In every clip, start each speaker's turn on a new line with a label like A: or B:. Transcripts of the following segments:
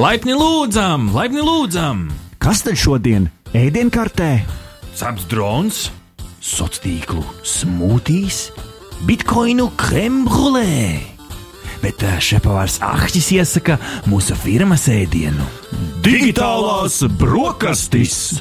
A: Laipni lūdzam, laipni lūdzam!
B: Kas tad šodien ēdienkartē?
A: Ceps drons,
B: Sociālo tīklu smūtīs, bitkoinu krembrulē. Bet ā, šepavārs Ahtis iesaka mūsu firmas ēdienu.
A: digitālās brokastis!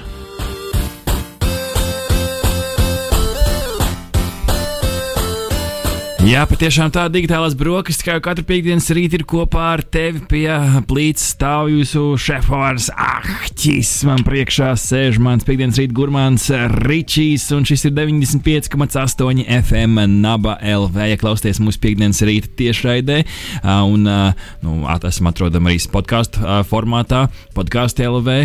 A: Jā, patiešām tā digitālās brokastis, kā jau katru piekdienas rītu ir kopā ar tevi pie plīts stāv jūsu šefovārs Ahķis. Man priekšā sēž mans piekdienas rīta gurmāns Ričijs, un šis ir 95,8 FM Naba LV. Ja klausties mūsu piekdienas rīta tiešraidē, un nu, esam atrodami arī podkāstu formātā, podkāstu LV,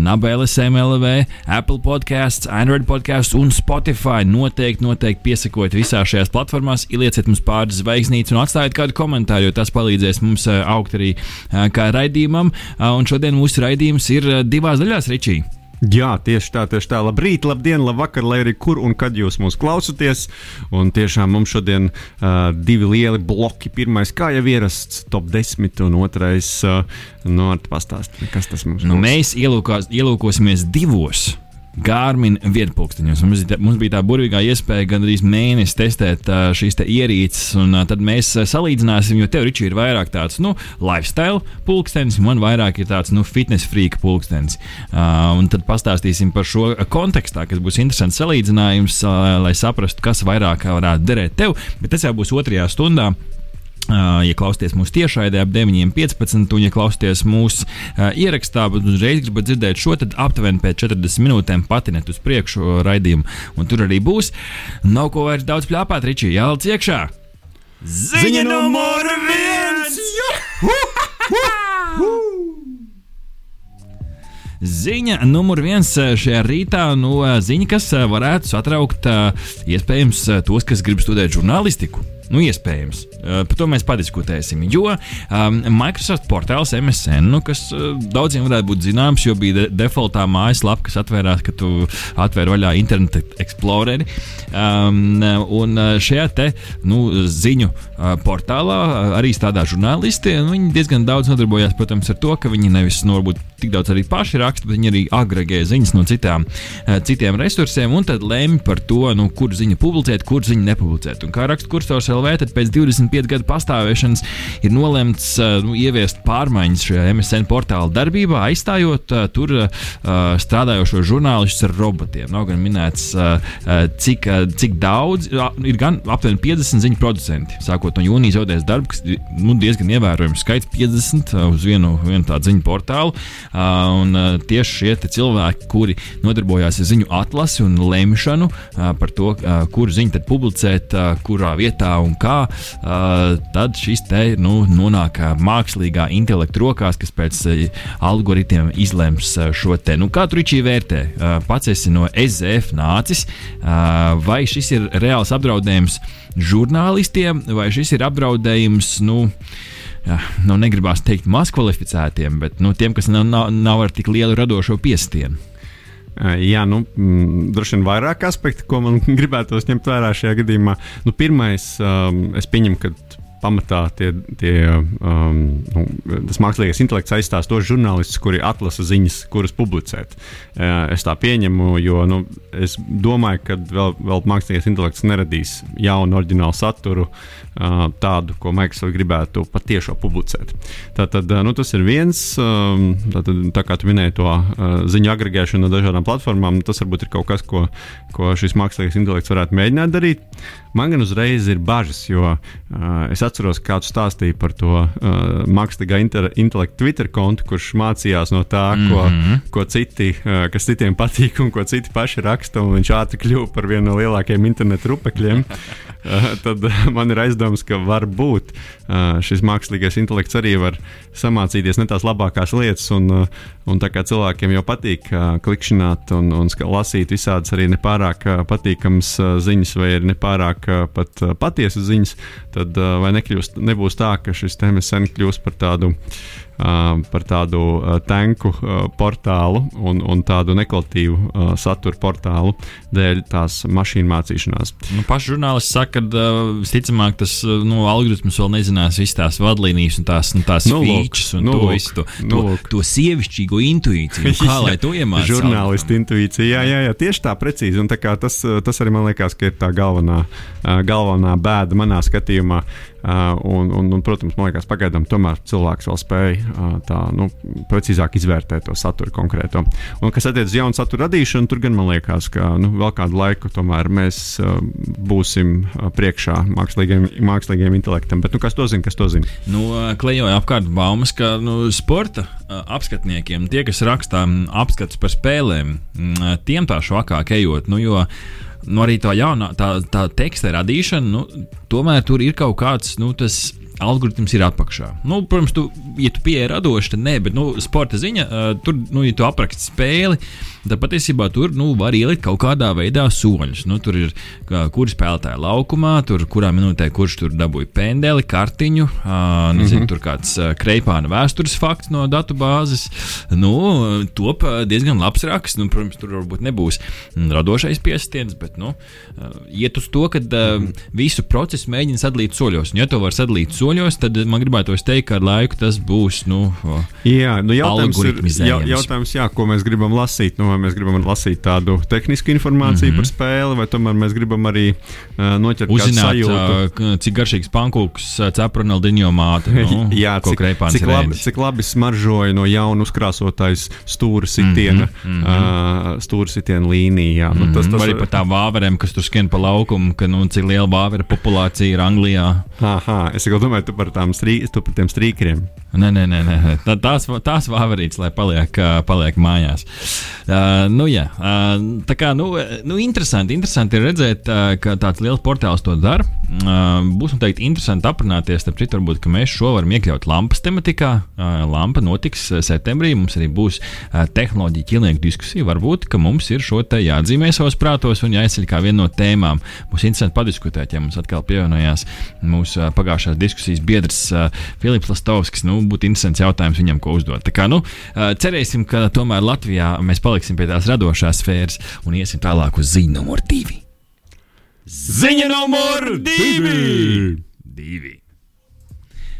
A: Naba LSM LV, Apple podkāsts, Android podkāsts un Spotify. Noteikti, noteikti piesakojiet visās šajās platformās, ielieciet mums pāris zvaigznītes un atstājiet kādu komentāru, jo tas palīdzēs mums ā, augt arī ā, kā raidījumam. Ā, Un šodien mūsu raidījums ir divās daļās, Ričī.
C: Jā, tieši tā, tieši tā. Labrīt, labdien, labvakar, lai arī kur un kad jūs mūs klausāties. Un tiešām mums šodien uh, divi lieli bloki. Pirmais, kā jau ierasts, top 10, un otrais, uh, no nu, pastāstīt, kas tas mums
A: Nu,
C: būs.
A: mēs ielūkos, ielūkosimies divos. Gārmina vietpunktiņos. Mums, mums bija tā burvīgā iespēja gan arī mēnesi testēt ā, šīs te ierīces, un ā, tad mēs ā, salīdzināsim, jo tev Ričī ir vairāk tāds nu, lifestyle pulkstenis, man vairāk ir tāds nu, fitness freak pulkstenis. Uh, un tad pastāstīsim par šo kontekstā, kas būs interesants salīdzinājums, uh, lai saprastu, kas vairāk varētu derēt tev. Bet tas jau būs otrajā stundā. Ja klausāties mūsu tiešraidē ap 9.15, un ja klausāties mūsu uh, ierakstā, bet uzreiz gribat dzirdēt šo, tad aptuveni pēc 40 minūtēm patinēt uz priekšu raidījumu, un tur arī būs. Nav ko vairs daudz plāpāt, Ričī, jāliec iekšā! Ziņa numur viens! Ziņa numur viens šajā rītā, nu, eh, ziņa, kas varētu satraukt iespējams tos, kas grib studēt žurnālistiku. Nu, iespējams. Uh, par to mēs padiskutēsim. Jo um, Microsoft portāls MSN, nu, kas uh, daudziem varētu būt zināms, jo bija de defaultā mājaslapa, kas atvērās, kad tu atvēri vaļā Internet Explorer. Um, un uh, šajā te, nu, ziņu uh, portālā arī strādā žurnālisti. Viņi diezgan daudz nodarbojās protams, ar to, ka viņi nevis nu, varbūt tik daudz arī paši raksta, bet viņi arī agregē ziņas no citām, uh, citiem resursiem un tad lemj par to, nu, kur ziņu publicēt, kur ziņu nepublicēt. Un kā raksta kursors LV, tad pēc 25 gadu pastāvēšanas ir nolemts uh, nu, ieviest pārmaiņas šajā MSN portāla darbībā, aizstājot uh, tur strādājošo žurnālistus ar robotiem. Nav gan minēts, cik, cik daudz, ir gan aptuveni 50 ziņu producenti. Sākot no jūnijas zaudēs darbu, kas nu, diezgan ievērojams skaits, 50 uh, uz vienu, vienu tādu ziņu portālu. Uh, un, uh, tieši šie cilvēki, kuri nodarbojās ar ziņu atlasi un lemšanu uh, par to, uh, kur ziņu tad publicēt, uh, kurā vietā un kā, uh, tad šis te nu, nonāk uh, mākslīgā intelekta rokās, kas pēc uh, algoritmiem izlems uh, šo te. Nu, kā tu Ričī vērtē? Uh, pats esi no SZF nācis, uh, vai šis ir reāls apdraudējums žurnālistiem, vai šis ir apdraudējums, nu, Jā, nu, negribās teikt, mazkvalificētiem, bet nu, tiem, kas nav, nav, nav ar tik lielu radošo piestienu.
C: Jā, nu, mm, droši vien vairāk aspektu, ko man gribētos ņemt vērā šajā gadījumā. Nu, pirmais, um, es pieņemu, ka pamatā tie, tie, um, nu, tas mākslīgais intelekts aizstās tos žurnālistus, kuri atlasa ziņas, kuras publicēt. Uh, es tā pieņemu, jo nu, es domāju, ka vēl, vēl mākslīgais intelekts neradīs jaunu, oriģinālu saturu, uh, tādu, ko Microsoft gribētu patiešām publicēt. Tātad, uh, nu, tas ir viens, um, tātad, tā kā tu minēji to uh, ziņu agregēšanu no dažādām platformām, tas varbūt ir kaut kas, ko, ko šis mākslīgais intelekts varētu mēģināt darīt. Man gan uzreiz ir bažas, jo uh, es atceros, kā tu stāstīji par to uh, mākslīgā intelekta Twitter kontu, kurš mācījās no tā, mm -hmm. ko, ko citi, uh, kas citiem patīk un ko citi paši raksta, un viņš ātri kļuva par vienu no lielākajiem internetu rupekļiem. uh, tad uh, man ir aizdoms, ka varbūt uh, šis mākslīgais intelekts arī var samācīties ne tās labākās lietas, un, uh, un tā kā cilvēkiem jau patīk klikšķināt un, un lasīt visādas arī nepārāk patīkamas ziņas, vai arī nepārāk pat patiesas ziņas, tad vai nekļūst, nebūs tā, ka šis MSN kļūs par tādu par tādu uh, tanku uh, portālu un, un tādu nekvalitatīvu uh, satura portālu dēļ tās mašīnu mācīšanās.
A: Nu, Paši žurnālisti saka, ka visticamāk tas nu, algoritms vēl nezinās visas tās vadlīnijas un tās, un tās
C: Nu,
A: features un
C: nu,
A: to visu to,
C: nu,
A: to, to sievišķīgo intuīciju. Nu, Kā lai to iemācītu?
C: Žurnālisti intuīcija, jā, jā, jā, tieši tā precīzi. Un tā tas, tas arī man liekas, ka ir tā galvenā, galvenā bēda manā skatījumā. Ā, Un, un, un, protams, man liekas, pagaidām tomēr cilvēks vēl spēja ā, tā nu, precīzāk izvērtēt to saturu konkrēto. Un, kas attiecas uz jaunu satura radīšanu, tur gan man liekas, ka nu, vēl kādu laiku tomēr mēs ā, būsim priekšā mākslīgiem, mākslīgiem intelektam. Bet nu, kas to zina? Kas to zina?
A: Nu, klejoja apkārt baumas, ka nu, sporta apskatniekiem, tie, kas rakstā mm, apskats par spēlēm, mm, tiem tā švakāk ejot. Nu, jo, Nu, arī tā jaunā tā, tā teksta radīšana, nu, tomēr tur ir kaut kāds nu, tas algoritms ir apakšā. Nu, protams, tu, ja tu pieeji radoši, tad nē, bet nu, sporta ziņa, uh, tur, nu, ja tu apraksti spēli, tad patiesībā tur nu, var ielikt kaut kādā veidā soļus. Nu, tur ir kā, kuri spēlētāji laukumā, tur kurā minūtē kurš tur dabūja pendeli, kartiņu, uh, nezinu, mm -hmm. tur kāds uh, kreipāna vēstures fakts no datubāzes. Nu, top uh, diezgan labs raksts. Nu, protams, tur varbūt nebūs radošais piestiens, bet nu, uh, iet uz to, ka uh, visu procesu mēģina sadalīt soļos. Un, ja to var sadalīt soļos, tad man gribētos teikt, ka ar laiku tas būs. Nu, uh,
C: Jā, nu jautājums ir,
A: Algoritmizējams.
C: jautājums, jā, ko mēs gribam lasīt. Nu, vai mēs gribam lasīt tādu tehnisku informāciju mm -hmm. par spēli, vai tomēr mēs gribam arī uh, noķert
A: Uzzināt, uh, cik garšīgs pankūks cep Ronaldinho māte. Nu,
C: Jā, cik, cik, labi, cik labi smaržoja no jauna uzkrāsotais stūra sitiena, mm
A: Mhm,
C: -hmm. uh, stūra sitiena līnija. Jā. Nu, tas, tas,
A: Vai arī par tām vāverēm, kas tur skrien pa laukumu, ka nu, cik liela vāveru populācija ir Anglijā.
C: aha, es tikai domāju tu par, strī, tu par tiem strīkriem.
A: Nē, nē, nē, nē. Tā, tās, tās vāverītes, lai paliek, paliek mājās. Uh, nu, jā, uh, tā kā, nu, nu, interesanti, interesanti ir redzēt, uh, ka tāds liels portāls to dara. Uh, būs noteikti interesanti aprunāties, starp citu, varbūt, ka mēs šo varam iekļaut lampas tematikā. Uh, lampa notiks septembrī, mums arī būs uh, tehnoloģija ķilnieku diskusija. Varbūt, ka mums ir šo te jāatzīmē savos prātos un jāizceļ kā viena no tēmām. Būs interesanti padiskutēt, ja mums atkal pievienojās mūsu uh, pagājušās diskusijas biedrs uh, Filips Lastovskis. Nu, būtu interesants jautājums viņam, ko uzdot. Tā kā, nu, cerēsim, ka tomēr Latvijā mēs paliksim pie tās radošās sfēras un iesim tālāk uz ziņu numur divi. Ziņa numur divi! divi.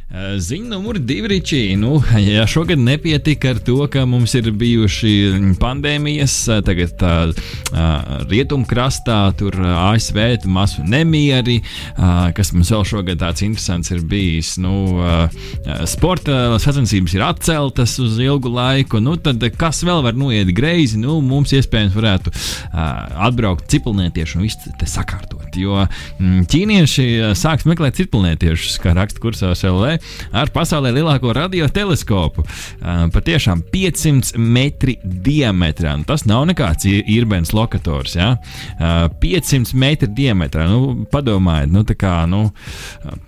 A: Uh, Ziņa numur divi, Ričī. Nu, ja šogad nepietika ar to, ka mums ir bijuši pandēmijas, uh, tagad tā uh, rietumkrastā, tur ASV masu nemieri, kas mums vēl šogad tāds interesants ir bijis. Nu, sporta sacensības ir atceltas uz ilgu laiku, nu tad kas vēl var noiet greizi? Nu, mums iespējams varētu atbraukt ciprunētieši un viss te sakārtot. Jo mm, ķīnieši sāks meklēt ciprunētiešus, kā raksta kursors LV ar pasaulē lielāko radioteleskopu. Patiešām 500 metri diametrā. Nu, tas nav nekāds īrbens lokators. Ja? Uh, 500 metri diametrā. Nu, padomājiet, nu, kā nu,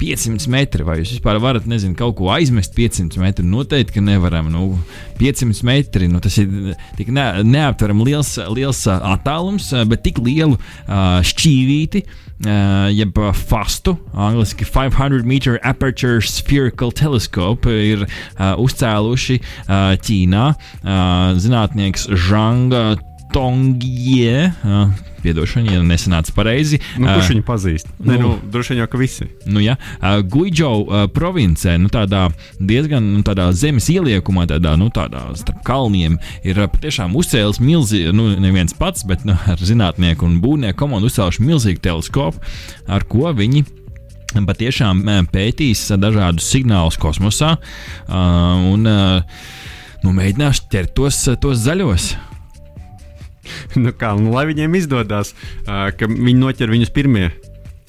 A: 500 metri. Vai jūs vispār varat, nezinu, kaut ko aizmest 500 metri? Noteikti, ka nevaram. Nu, 500 metri, nu, tas ir tik ne, neaptverami liels, liels attālums, bet tik lielu uh, šķīvīti, uh, jeb ā, fastu, angļuiski 500 meter aperture spherical telescope, ir uh, uzcēluši Ķīnā. Zinātnieks Žanga Tongie. Uh, Piedošana, ja nesanāca pareizi.
C: Nu, kurš viņu pazīst? Nu, ne,
A: nu-
C: droši vien jau ka visi.
A: Nu, ja, uh, Guidžau uh, provincē, nu, tādā diezgan nu, tādā zemes ieliekumā, tādā, nu, tādā starp kalniem, ir patiešām uzcēlis milzīgi, nu, neviens pats, bet nu, ar zinātnieku un būvnieku komandu uzcēluši milzīgu teleskopu, ar ko viņi patiešām pētīs dažādus signālus kosmosā un nu, mēģinās ķert tos, tos zaļos.
C: nu, kā, nu, lai viņiem izdodas, uh, ka viņi noķer viņus pirmie.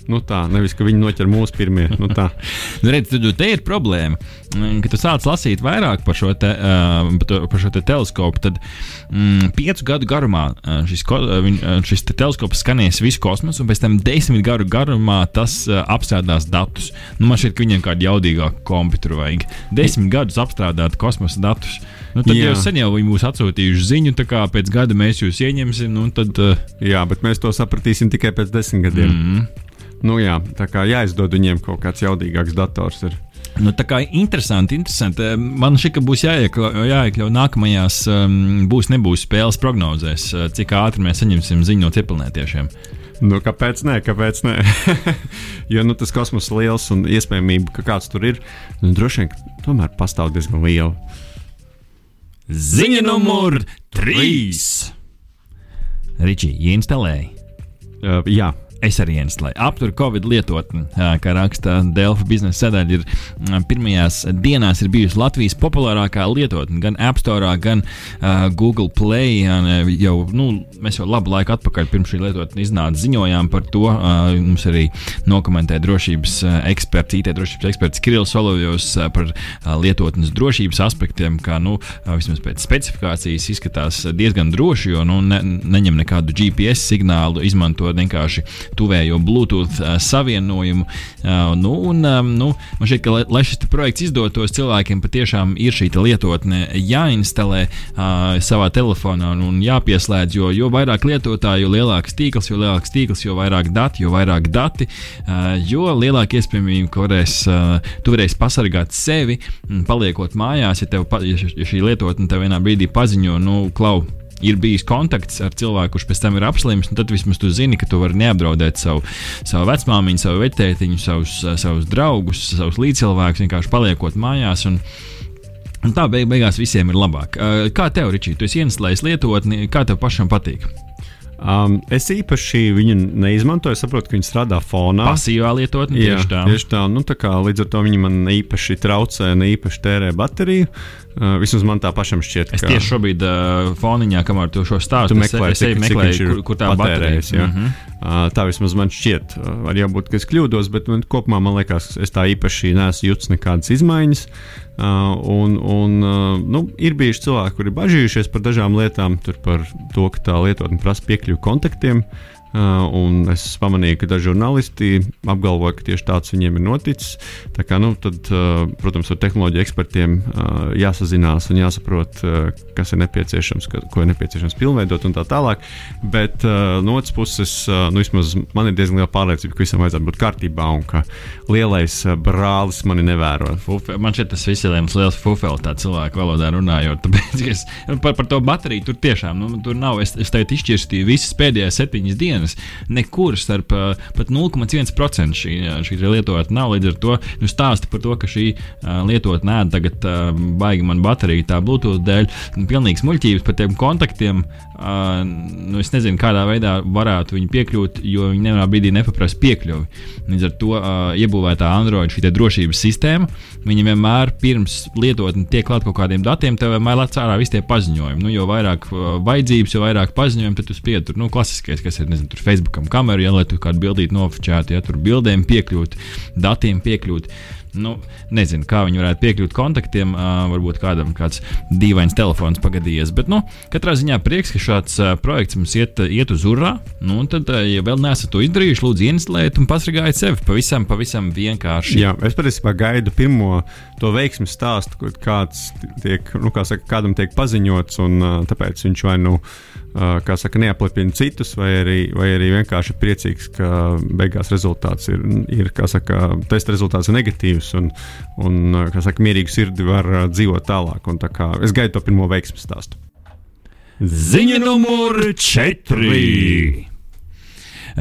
C: Nu tā, nevis ka viņi noķer mūsu pirmie. Nu
A: redz, tad te ir problēma, mm, ka tu sāc lasīt vairāk par šo, te, uh, par šo te teleskopu. Tad mm, piecu gadu garumā uh, šis, ko, uh, uh, šis te teleskops skanēs visu kosmosu, un pēc tam desmit gadu garumā tas uh, apstrādās datus. Nu, man šķiet, ka viņiem kādu jaudīgāku komputeru vajag. Desmit gadus apstrādāt kosmosa datus. Nu, tad
C: Jā.
A: jau sen jau viņi būs atsūtījuši ziņu, tā kā pēc gada mēs jūs ieņemsim. Nu, tad, uh,
C: Jā, bet mēs to sapratīsim tikai pēc desmit gadiem.
A: mm,
C: Nu, jā, tā kā jāizdod viņiem kaut kāds jaudīgāks dators. Ir.
A: Nu, tā kā interesanti, interesanti. Man šķiet, ka būs jāiekļauj, jāiekļauj nākamajās um, būs, nebūs spēles prognozēs, uh, cik ātri mēs saņemsim ziņu no cipelnētiešiem.
C: Nu, kāpēc nē, kāpēc nē? jo nu, tas kosmos ir liels un iespējamība, ka kāds tur ir, nu, droši vien tomēr pastāv diezgan liela.
A: Ziņa numur 3. Ričī, ieinstalēji.
C: Uh, jā,
A: Es arī instalēju. Aptur Covid lietotni, kā raksta Delfa biznesa sadaļa, ir pirmajās dienās ir bijusi Latvijas populārākā lietotne. Gan App Store, gan uh, Google Play. Un, jau, nu, mēs jau labu laiku atpakaļ pirms šī lietotne iznāca ziņojām par to. Uh, mums arī nokomentēja drošības eksperts, IT drošības eksperts Kirillis Solovjovs uh, par uh, lietotnes drošības aspektiem, kā nu, uh, vismaz pēc specifikācijas izskatās diezgan droši, jo nu, ne, neņem nekādu GPS signālu, izmanto vienkārši tuvējo Bluetooth savienojumu. Nu, un, nu, man šķiet, ka, lai, šis projekts izdotos, cilvēkiem patiešām ir šī lietotne jāinstalē savā telefonā un, un jāpieslēdz, jo, jo vairāk lietotāju, jo lielāks tīkls, jo lielāks tīkls, jo vairāk dati, jo vairāk dati, jo lielāka iespējamība, ka varēs, tu varēsi pasargāt sevi, paliekot mājās, ja, tev, ja šī lietotne tev vienā brīdī paziņo, nu, klau, ir bijis kontakts ar cilvēku, kurš pēc tam ir apslimis, tad vismaz tu zini, ka tu vari neapdraudēt savu, savu vecmāmiņu, savu vectētiņu, savus, savus draugus, savus līdzcilvēkus, vienkārši paliekot mājās. Un, Un tā beig beigās visiem ir labāk. Kā tev, Ričī, tu esi ieinstalējis lietotni, kā tev pašam patīk?
C: Um, es īpaši viņu neizmantoju. Es saprotu, ka viņi strādā fonā.
A: Pasīvā lietotne
C: Jā,
A: tieši tā.
C: tieši tā. Nu, tā kā, līdz ar to viņi man īpaši traucē, ne īpaši tērē bateriju. Uh, vismaz man tā pašam šķiet.
A: Es tieši šobrīd uh, foniņā, kamēr tu šo stāstu
C: Tu meklē,
A: es, es
C: cik- cik
A: meklēju,
C: viņš ir
A: kur, kur tā
C: patērējis,
A: baterija
C: jā.
A: mm -hmm.
C: Uh, tā vismaz man šķiet. Uh, Var jābūt, ka es kļūdos, bet man, kopumā man liekas, es tā īpaši neesmu jūtis nekādas izmaiņas. Uh, un, un, uh, nu, ir bijuši cilvēki, kuri bažījušies par dažām lietām, par to, ka tā lietotne prasa piekļuvi kontaktiem. Uh, un es pamanīju, ka daži žurnālisti apgalvoja, ka tieši tāds viņiem ir noticis. Tā kā, nu, tad, uh, protams, ar tehnoloģiju ekspertiem uh, jāsazinās un jāsaprot, kas ir nepieciešams, ko ir nepieciešams pilnveidot un tā tālāk. Bet no otras puses, nu, man ir diezgan liela pārliecība, ka visam vajadzētu būt kārtībā un ka lielais brālis mani nevēro.
A: Fufe, man šķiet, tas viss ir liels fufels, tā cilvēku valodā runājot. Tāpēc, es, par, par to bateriju tur tiešām nu, tur nav. Es, es teiktu, izšķirstīju visas pēdējās septiņas dienas. Nekur starp uh, pat 0,1% šī, šī lietotne nav. Līdz ar to nu, stāsti par to, ka šī uh, lietotne nē, tagad uh, baigi man baterija tā Bluetooth dēļ. Pilnīgs muļķības par tiem kontaktiem. Uh, nu, es nezinu, kādā veidā varētu viņi piekļūt, jo viņi nevienā brīdī nepaprasa piekļuvi. Līdz ar to uh, iebūvētā Android šī drošības sistēma, viņi vienmēr pirms lietotne tiek klāt kaut kādiem datiem, tev vienmēr lec ārā visi tie paziņojumi. Nu, jo vairāk uh, vajadzības, jo vairāk paziņojumu, tad tu spied tur, nu, klasiskais, kas ir, nezinu, tur Facebookam kameru, ja, lai tu kādu bildīti nofočētu, ja tur bildēm piekļūt, datiem piekļūt. Nu, nezinu, kā viņi varētu piekļūt kontaktiem. Uh, varbūt kādam kāds dīvains telefons pagadījies. Bet, nu, katrā ziņā prieks, ka šāds uh, projekts mums iet, iet uz urā. Nu, tad, uh, ja vēl neesat to izdarījuši, lūdzu, instalējiet un pasargājiet sevi. Pavisam, pavisam vienkārši.
C: Jā, es patiesībā gaidu pirmo to veiksmu stāstu, kad kāds tiek, nu, kā saka, kādam tiek paziņots, un uh, tāpēc viņš vai nu. Uh, kā saka, neaplipina citus, vai arī, vai arī vienkārši priecīgs, ka beigās rezultāts ir, ir saka, testa rezultāts ir negatīvs, un, un saka, mierīgu sirdi var dzīvot tālāk. Un tā kā es gaidu to pirmo veiksmu stāstu.
A: Ziņa numur 4.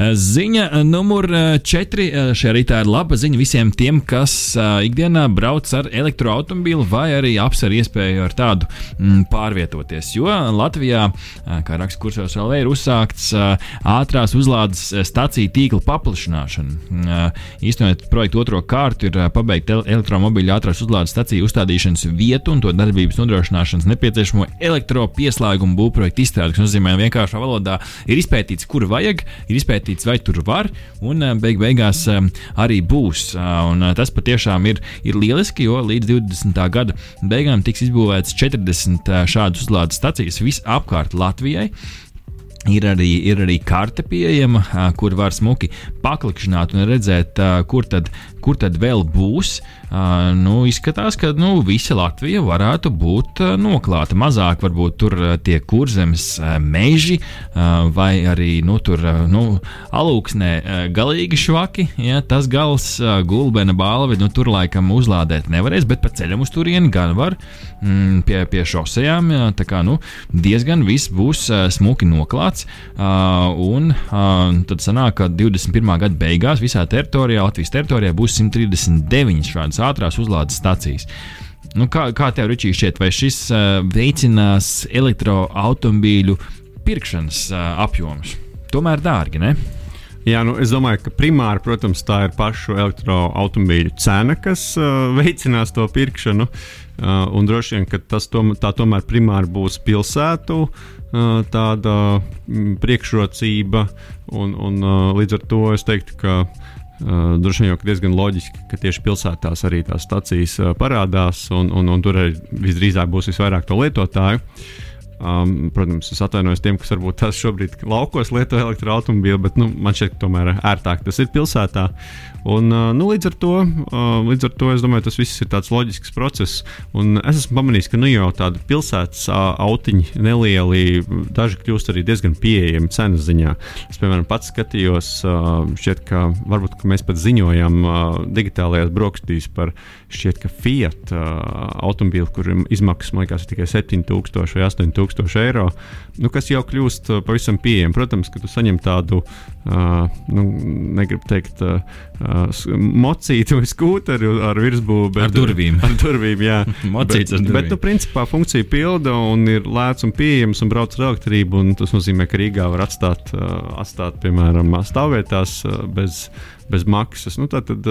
A: Ziņa numur 4. Šajā rītā ir laba ziņa visiem tiem, kas ikdienā brauc ar elektroautobīlu vai arī apsver iespēju ar tādu mm, pārvietoties. Jo Latvijā, kā raksta kursos vēl, ir uzsākts ātrās uzlādes staciju tīkla paplašināšana. Īstenot projektu otro kārtu ir pabeigta elektromobīļa ātrās uzlādes staciju uzstādīšanas vietu un to darbības nodrošināšanas nepieciešamo elektropieslēgumu būvprojektu izstrādi, kas nozīmē vienkāršā valodā ir izpētīts, kur vajag, ir izpētīts izpētīts, vai tur var, un beig beigās arī būs. Un tas patiešām ir, ir lieliski, jo līdz 20. gada beigām tiks izbūvēts 40 šādu uzlādes stacijas visapkārt Latvijai. Ir arī, ir arī karte pieejama, kur var smuki paklikšķināt un redzēt, kur tad kur tad vēl būs. Nu, izskatās, ka nu, visa Latvija varētu būt noklāta. Mazāk varbūt tur tie kurzemes meži vai arī nu, tur nu, alūksnē galīgi švaki. Ja, tas gals, gulbena balva, nu, tur laikam uzlādēt nevarēs, bet pa ceļam uz turieni gan var mm, pie, pie šosejām. Jā, tā kā nu, diezgan viss būs smuki noklāts. Un tad sanāk, ka 21. gada beigās visā teritorijā, Latvijas teritorijā būs 139 šādas ātrās uzlādes stacijas. Nu, kā, kā tev, Ričī, šķiet, vai šis uh, veicinās elektroautobīļu pirkšanas uh, apjomus? Tomēr dārgi, ne?
C: Jā, nu, es domāju, ka primāri, protams, tā ir pašu elektroautobīļu cena, kas uh, veicinās to pirkšanu. Uh, un droši vien, ka tas tom, tā tomēr primāri būs pilsētu uh, tāda priekšrocība. Un, un, uh, līdz ar to es teiktu, ka Uh, droši vien jau diezgan loģiski, ka tieši pilsētās arī tās stācijas uh, parādās, un, un, un tur arī visdrīzāk būs visvairāk to lietotāju. Uh, Um, protams, es atvainojos tiem, kas varbūt tās šobrīd laukos lieto elektroautobīlu, bet nu, man šķiet, ka tomēr ērtāk tas ir pilsētā. Un, nu, līdz, ar to, līdz ar to es domāju, tas viss ir tāds loģisks process. Un es esmu pamanījis, ka nu, jau tādi pilsētas autiņi nelieli, daži kļūst arī diezgan pieejami cenas ziņā. Es, piemēram, pats skatījos, šķiet, ka varbūt ka mēs pat ziņojam uh, digitālajās brokastīs par šķiet, ka Fiat automobīlu, kuriem izmaksas, liekas, tikai 7000 vai 8000 tūkstoši eiro, nu, kas jau kļūst pavisam pieejams. Protams, ka tu saņem tādu, nu, negribu teikt, uh, mocītu vai skūteri ar virsbūvi. Bet,
A: ar durvīm.
C: Ar durvīm, jā.
A: Mocīts
C: bet, bet, nu, principā funkcija pilda un ir lēts un pieejams un brauc ar elektrību. Tas nozīmē, ka Rīgā var atstāt, uh, atstāt piemēram, stāvvietās uh, bez bez maksas. Nu, tad, tad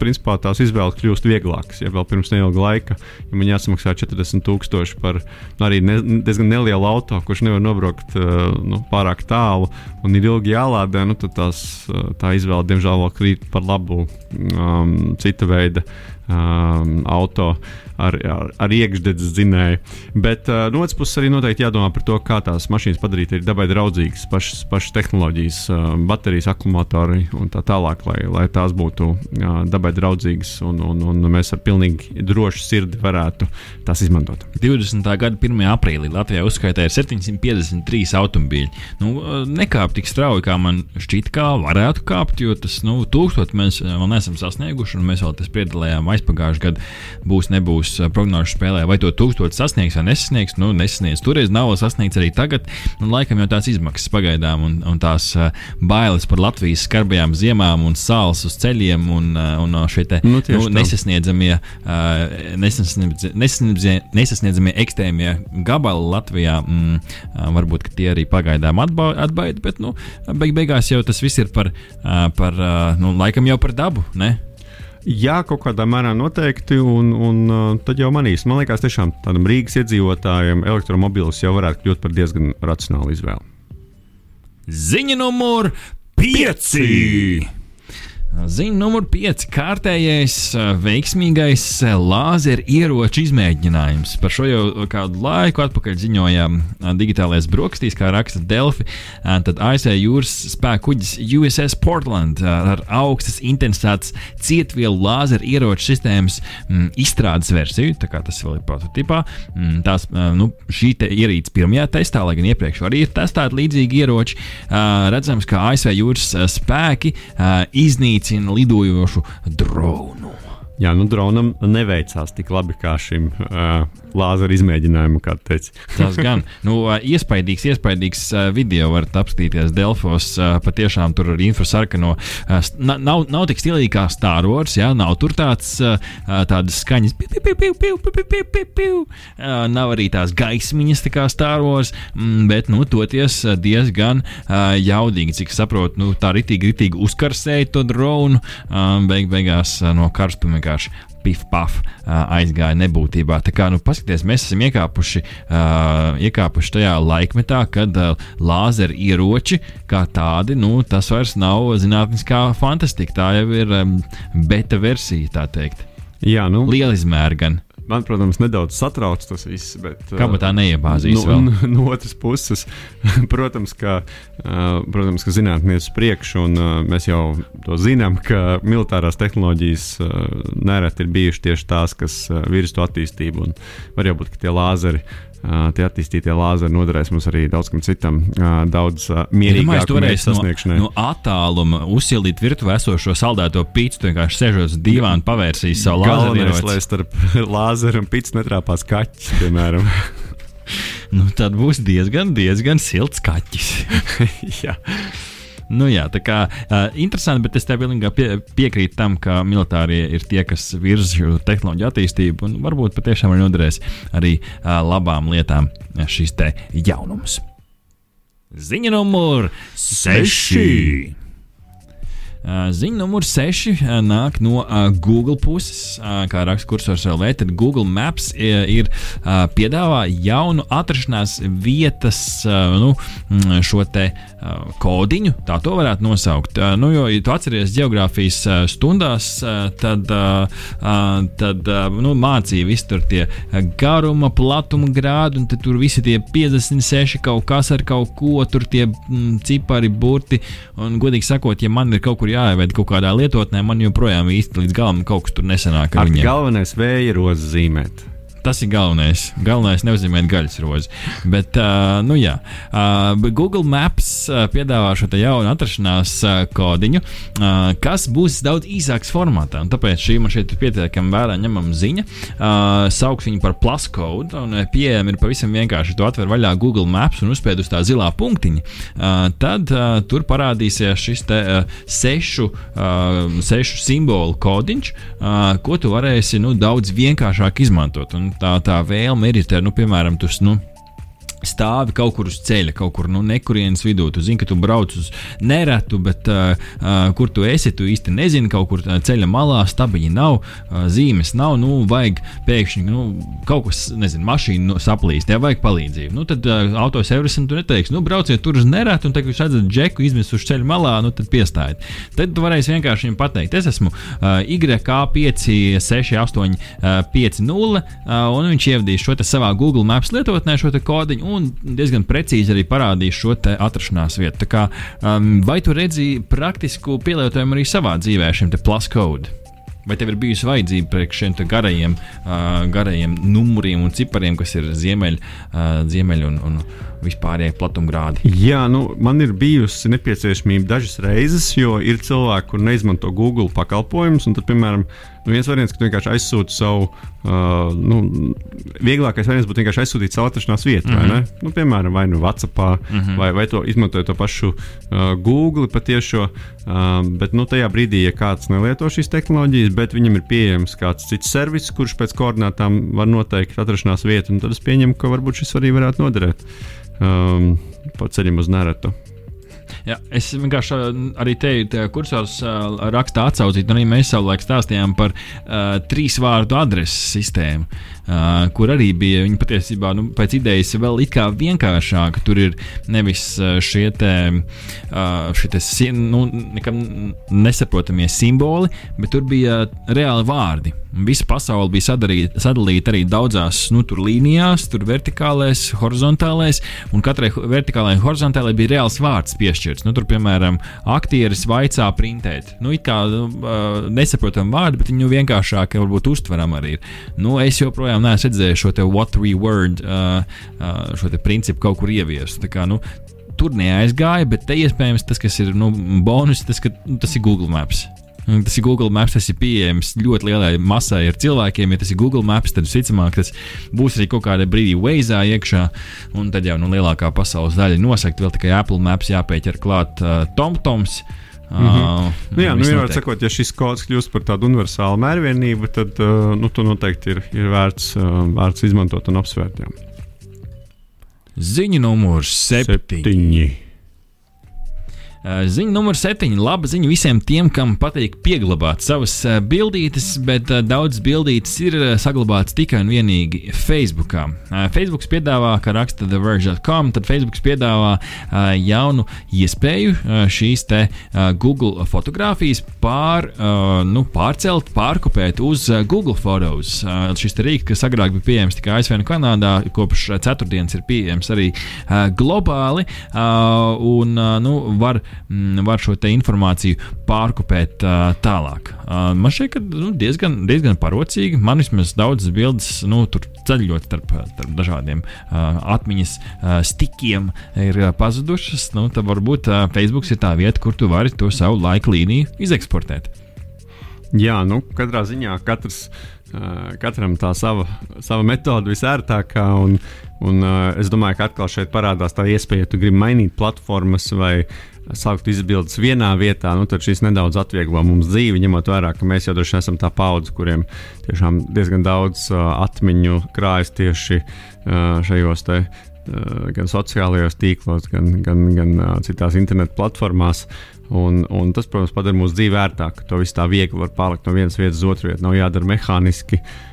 C: principā, tās izvēles kļūst vieglākas. Ja vēl pirms neilga laika, ja man jāsamaksā 40,000 par nu, arī ne, diezgan nelielu auto, kurš nevar nobraukt nu, pārāk tālu un ir ilgi jālādē, nu, tad tās, tā izvēle diemžēl vēl krīt par labu um, cita veida um, auto ar, ar, ar iekšdedzes dzinēju. Bet uh, no otras puses arī noteikti jādomā par to, kā tās mašīnas padarīt arī dabai draudzīgas, pašas, pašas tehnoloģijas, uh, baterijas, akumulatori un tā tālāk, lai, lai tās būtu uh, dabai draudzīgas un, un, un mēs ar pilnīgi drošu sirdi varētu tās izmantot.
A: 20. gada 1. aprīlī Latvijā uzskaitīja 753 automobīļi. Nu, nekāp tik strauji, kā man šķiet, kā varētu kāpt, jo tas nu, tūkstoši mēs vēl neesam sasnieguši, un mēs vēl tas piedalījām aizpagājušajā gadā. Būs, nebūs prognožu spēlē, vai to tūkstoši sasniegs vai nesasniegs. Nu, nesasniegs. Toreiz nav sasniegts arī tagad. Nu, laikam jau tās izmaksas pagaidām un, un tās bailes par Latvijas skarbajām ziemām un sāls uz ceļiem un, un te, nu, nu, nesasniedzamie, nesasniedzamie, nesasniedzamie ekstrēmie gabali Latvijā. Mm, varbūt tie arī pagaidām atbaida, bet nu, beig beigās jau tas viss ir par, par nu, laikam jau par dabu. Ne?
C: Jā, kaut kādā mērā noteikti, un, un uh, tad jau manīs. Man liekas, tiešām tādam Rīgas iedzīvotājam elektromobīlis jau varētu kļūt par diezgan racionālu izvēli.
A: Ziņa numur 5! Ziņa numur 5. Kārtējais veiksmīgais lāzeru ieroču izmēģinājums. Par šo jau kādu laiku atpakaļ ziņojām digitālajās brokastīs, kā raksta Delfi. Tad ASV jūras spēku kuģis USS Portland ar augstas intensitātes cietvielu lāzeru ieroču sistēmas m, izstrādes versiju. Tā kā tas vēl ir prototipā. M, tās, nu, šī ierīce pirmajā testā, lai gan iepriekš arī ir testēti līdzīgi ieroči, redzams, ka ASV jūras spēki iznīcina iznīcina lidojošu dronu.
C: Jā, nu dronam neveicās tik labi kā šim uh, lāzera izmēģinājumam, kā teica.
A: Tas gan. Nu, iespaidīgs, iespaidīgs video varat apskatīties Delfos. Patiešām tur ir infrasarkano. Nav, nav tik stilīgi kā Star Wars, jā, nav tur tāds, tādas skaņas. Piu, piu, piu, piu, piu, piu, piu, piu. Nav arī tās gaismiņas tā kā Star Wars, bet, nu, toties diezgan jaudīgi, cik saprotu, nu, tā ritīgi, ritīgi uzkarsēja to dronu. Beig beigās no karstuma vienkārši pif-paf aizgāja nebūtībā. Tā kā, nu, paskatieties, mēs esam iekāpuši, uh, iekāpuši tajā laikmetā, kad uh, lāzera ieroči kā tādi, nu, tas vairs nav zinātniskā fantastika. Tā jau ir um, beta versija, tā teikt.
C: Jā, nu.
A: Liela izmēra gan.
C: Man, protams, nedaudz satrauc tas viss. Bet,
A: Kabatā neiebāzīs
C: no, no, no otras puses, protams, ka, protams, ka zinātnē uz priekšu, un mēs jau to zinām, ka militārās tehnoloģijas nereti ir bijušas tieši tās, kas virza to attīstību. Var jau būt, ka tie lāzeri tie attīstītie lāzeri noderēs mums arī daudz kam citam, daudz mierīgākam ja sasniegšanai.
A: No, no attāluma uzsilīt virtuvē esošo saldēto pīci, vienkārši sēžot uz dīvāna, pavērsīs savu lāzeru.
C: Galvenais, lai starp lāzeru un pīci netrāpās kaķis, piemēram.
A: nu, tad būs diezgan, diezgan silts kaķis.
C: Jā.
A: Nu, jā, tā kā uh, interesanti, bet es tev pilnībā pie, piekrītu tam, ka militārie ir tie, kas virza tehnoloģiju attīstību, un varbūt patiešām arī noderēs arī uh, labām lietām šis te jaunums. Ziņa numur 6. Ziņa numur 6 nāk no Google puses, kā raksta kursors LV. Tad Google Maps ir piedāvā jaunu atrašanās vietas, nu, šo te kodiņu, tā to varētu nosaukt. Nu, jo, ja tu atceries geogrāfijas stundās, tad, tad nu, mācīja visu tur tie garuma, platuma grādi, un tur visi tie 56 kaut kas ar kaut ko, tur tie cipari, burti, un godīgi sakot, ja man ir kaut kur jā jāievada kaut kādā lietotnē, man joprojām īsti līdz galam kaut kas tur nesanāk.
C: Galvenais vēja rozes zīmēt.
A: Tas ir galvenais. Galvenais neuzzīmēt gaļas rozi. Bet, uh, nu jā, uh, Google Maps uh, piedāvā šo jaunu atrašanās uh, kodiņu, uh, kas būs daudz īsāks formātā. Tāpēc šī man šeit ir pietiekami vērā ņemama ziņa. Uh, sauks viņu par plus code, un pieejama ir pavisam vienkārši. Tu atver vaļā Google Maps un uzspēd uz tā zilā punktiņa. Uh, tad uh, tur parādīsies šis te, uh, sešu, uh, sešu simbolu kodiņš, uh, ko tu varēsi nu, daudz vienkāršāk izmantot. Un tā, tā vēlme ir, ir nu, piemēram, tas. Nu, stāvi kaut kur uz ceļa, kaut kur nu, nekurienes vidū. Tu zini, ka tu brauc uz neratu, bet uh, uh, kur tu esi, tu īsti nezini. Kaut kur ceļa malā stabiņi nav, uh, zīmes nav. Nu, vajag pēkšņi nu, kaut kas, nezinu, mašīna nu, saplīst, ja vajag palīdzību. Nu, tad uh, autoservisam tu neteiksi, nu, brauciet tur uz neratu, un tagad jūs redzat džeku izmesu uz ceļa malā, nu, tad piestājiet. Tad tu varēsi vienkārši viņam pateikt, es esmu uh, YK5, 6, 8, uh, 5, 0, uh, un viņš ievadīs šo savā Google Maps lietotnē, šo kodiņu un diezgan precīzi arī parādīs šo atrašanās vietu. Kā, um, vai tu redzi praktisku pielietojumu arī savā dzīvē šim plus code? Vai tev ir bijusi vajadzība priekš šiem garajiem, uh, garajiem numuriem un cipariem, kas ir ziemeļ, uh, ziemeļ un, un vispārējie platumgrādi?
C: Jā, nu, man ir bijusi nepieciešamība dažas reizes, jo ir cilvēki, kur neizmanto Google pakalpojumus. Tad, piemēram, nu, viens variants, ka tu vienkārši aizsūti savu, uh, nu, vieglākais variants būtu vienkārši aizsūtīt savu atrašanās vietu, mm -hmm. vai ne? Nu, piemēram, vai nu WhatsApp, mm -hmm. vai, vai to izmantojot to pašu uh, Google patiešo. Uh, bet nu, tajā brīdī, ja kāds nelieto šīs tehnoloģijas, bet viņam ir pieejams kāds cits servis, kurš pēc koordinātām var noteikt atrašanās vietu, tad es pieņemu, ka varbūt šis arī varētu noderēt um, pa ceļam uz neratu.
A: Jā, es vienkārši arī te kursos uh, rakstā atsaucīju, un arī mēs savulaik stāstījām par uh, trīs vārdu adreses sistēmu. Uh, kur arī bija viņa patiesībā nu, pēc idejas vēl it kā vienkāršāka. Tur ir nevis šie te, uh, šie te nu, nesaprotamie simboli, bet tur bija reāli vārdi. Visa pasaule bija sadarīta, sadalīta arī daudzās nu, tur līnijās, tur vertikālēs, horizontālēs, un katrai vertikālajai un horizontālajai bija reāls vārds piešķirts. Nu, tur, piemēram, aktieris vaicā printēt. Nu, it kā uh, nesaprotam vārdu, bet viņu vienkāršāk varbūt uztveram arī. Nu, es joprojām neesmu redzējis šo te what three word, uh, uh, šo principu kaut kur ieviestu. Tā kā, nu, tur neaizgāja, bet te iespējams tas, kas ir nu, bonus, tas, ka, nu, tas ir Google Maps. Tas ir Google Maps, tas ir pieejams ļoti lielai masai ar cilvēkiem. Ja tas ir Google Maps, tad visticamāk tas būs arī kaut kādā brīdī Waze iekšā. Un tad jau nu, lielākā pasaules daļa nosakt, vēl tikai Apple Maps jāpieķer klāt uh, TomToms.
C: Mm -hmm. uh, nu, jā, nu, vienmēr sakot, ja šis kods kļūst par tādu universālu mērvienību, tad uh, nu, to noteikti ir, ir vērts, uh, vērts izmantot un apsvērt. Jā.
A: Ziņa numurs septiņi. septiņi. Ziņa numur 7. Laba ziņa visiem tiem, kam patīk pieglabāt savas bildītes, bet daudzas bildītes ir saglabātas tikai un vienīgi Facebook. Facebook piedāvā, kā raksta TheVerge.com, tad Facebook piedāvā jaunu iespēju šīs te Google fotografijas pār, nu, pārcelt, pārkopēt uz Google Photos. Šis rīks, kas agrāk bija pieejams tikai ASV un Kanādā, kopš ceturtdienas ir pieejams arī globāli. Un, nu, var Mm, var šo informāciju pārkopēt uh, tālāk. Uh, man šķiet, ka nu, diezgan, diezgan parocīgi. Man vismaz daudzas bildes nu, ceļot starp, starp dažādiem uh, atmiņas uh, stikiem ir uh, pazudušas. Nu, tad varbūt uh, Facebook ir tā vieta, kur tu vari to savu laika līniju izeksportēt.
C: Jā, nu, katrā ziņā katrs, uh, katram tā sava, sava metode visērtākā. Un, un, uh, es domāju, ka atkal šeit parādās tā iespēja, ja tu gribi mainīt platformas vai saukt izbildes vienā vietā, nu, tad šis nedaudz atvieglo mums dzīvi, ņemot vērā, ka mēs jau droši vien esam tā paudze, kuriem tiešām diezgan daudz uh, atmiņu krājas tieši uh, šajos te. Uh, gan sociālajos tīklos, gan, gan, gan uh, citās internetu platformās. Un, un tas, protams, padara mūsu dzīvi ērtāku. To viss tā viegli var pārlikt no vienas vietas uz otru vietu. Nav jādara mehāniski. Uh,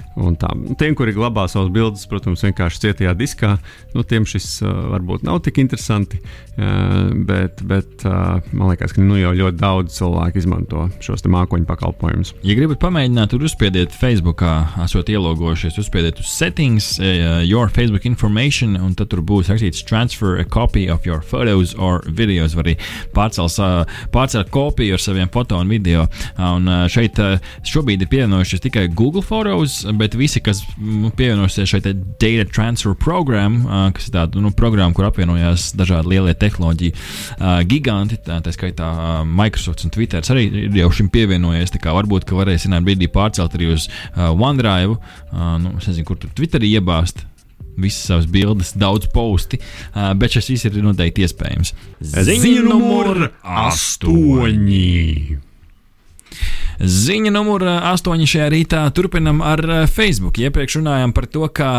C: tiem, kuri glabā savas bildes, protams, vienkārši cietajā diskā, nu, tiem šis uh, varbūt nav tik interesanti. Uh, bet, bet uh, man liekas, ka nu, jau ļoti daudz cilvēku izmanto šos mākoņu pakalpojumus.
A: Ja gribat pamēģināt, tur uzspiediet Facebook, esot ielogojušies, uzspiediet uz settings, uh, your Facebook information, un tad tur būs rakstīts transfer a copy of your photos or videos, vai arī pārcels, uh, pārcelt kopiju ar saviem foto un video. Uh, un uh, šeit uh, šobrīd ir pievienojušies tikai Google Photos. Bet bet visi, kas nu, pievienosies šai data transfer programmai, kas ir tāda nu, programma, kur apvienojās dažādi lielie tehnoloģiju giganti, tā, tā skaitā Microsoft un Twitter, arī ir jau šim pievienojies. Varbūt, ka varēs vienā brīdī pārcelt arī uz OneDrive, nu, nezinu, kur tur Twitterī iebāzt visas savas bildes, daudz posti, uh, bet šis viss ir noteikti iespējams.
C: Ziņa numur astoņi.
A: Ziņa numur 8 šajā rītā turpinam ar Facebook. Iepriekš runājām par to, kā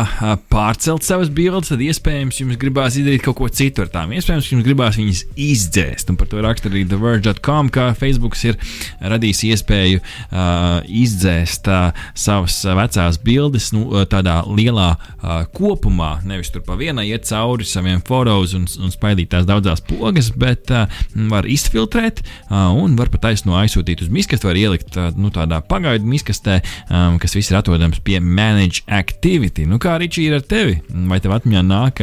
A: pārcelt savas bildes, tad iespējams jums gribās izdarīt kaut ko citu ar tām. Iespējams, jums gribās viņas izdzēst. Un par to raksta arī TheVerge.com, ka Facebook ir radījis iespēju uh, izdzēst uh, savas vecās bildes nu, tādā lielā uh, kopumā. Nevis tur pa vienai iet cauri saviem fotos un, un spaidīt tās daudzās pogas, bet uh, var izfiltrēt uh, un var pat aizsno aizsūtīt uz miskas, var ielikt tā, nu, tādā pagaidu miskastē, um, kas viss ir atrodams pie Manage Activity. Nu, kā arī ir ar tevi? Vai tev atmiņā nāk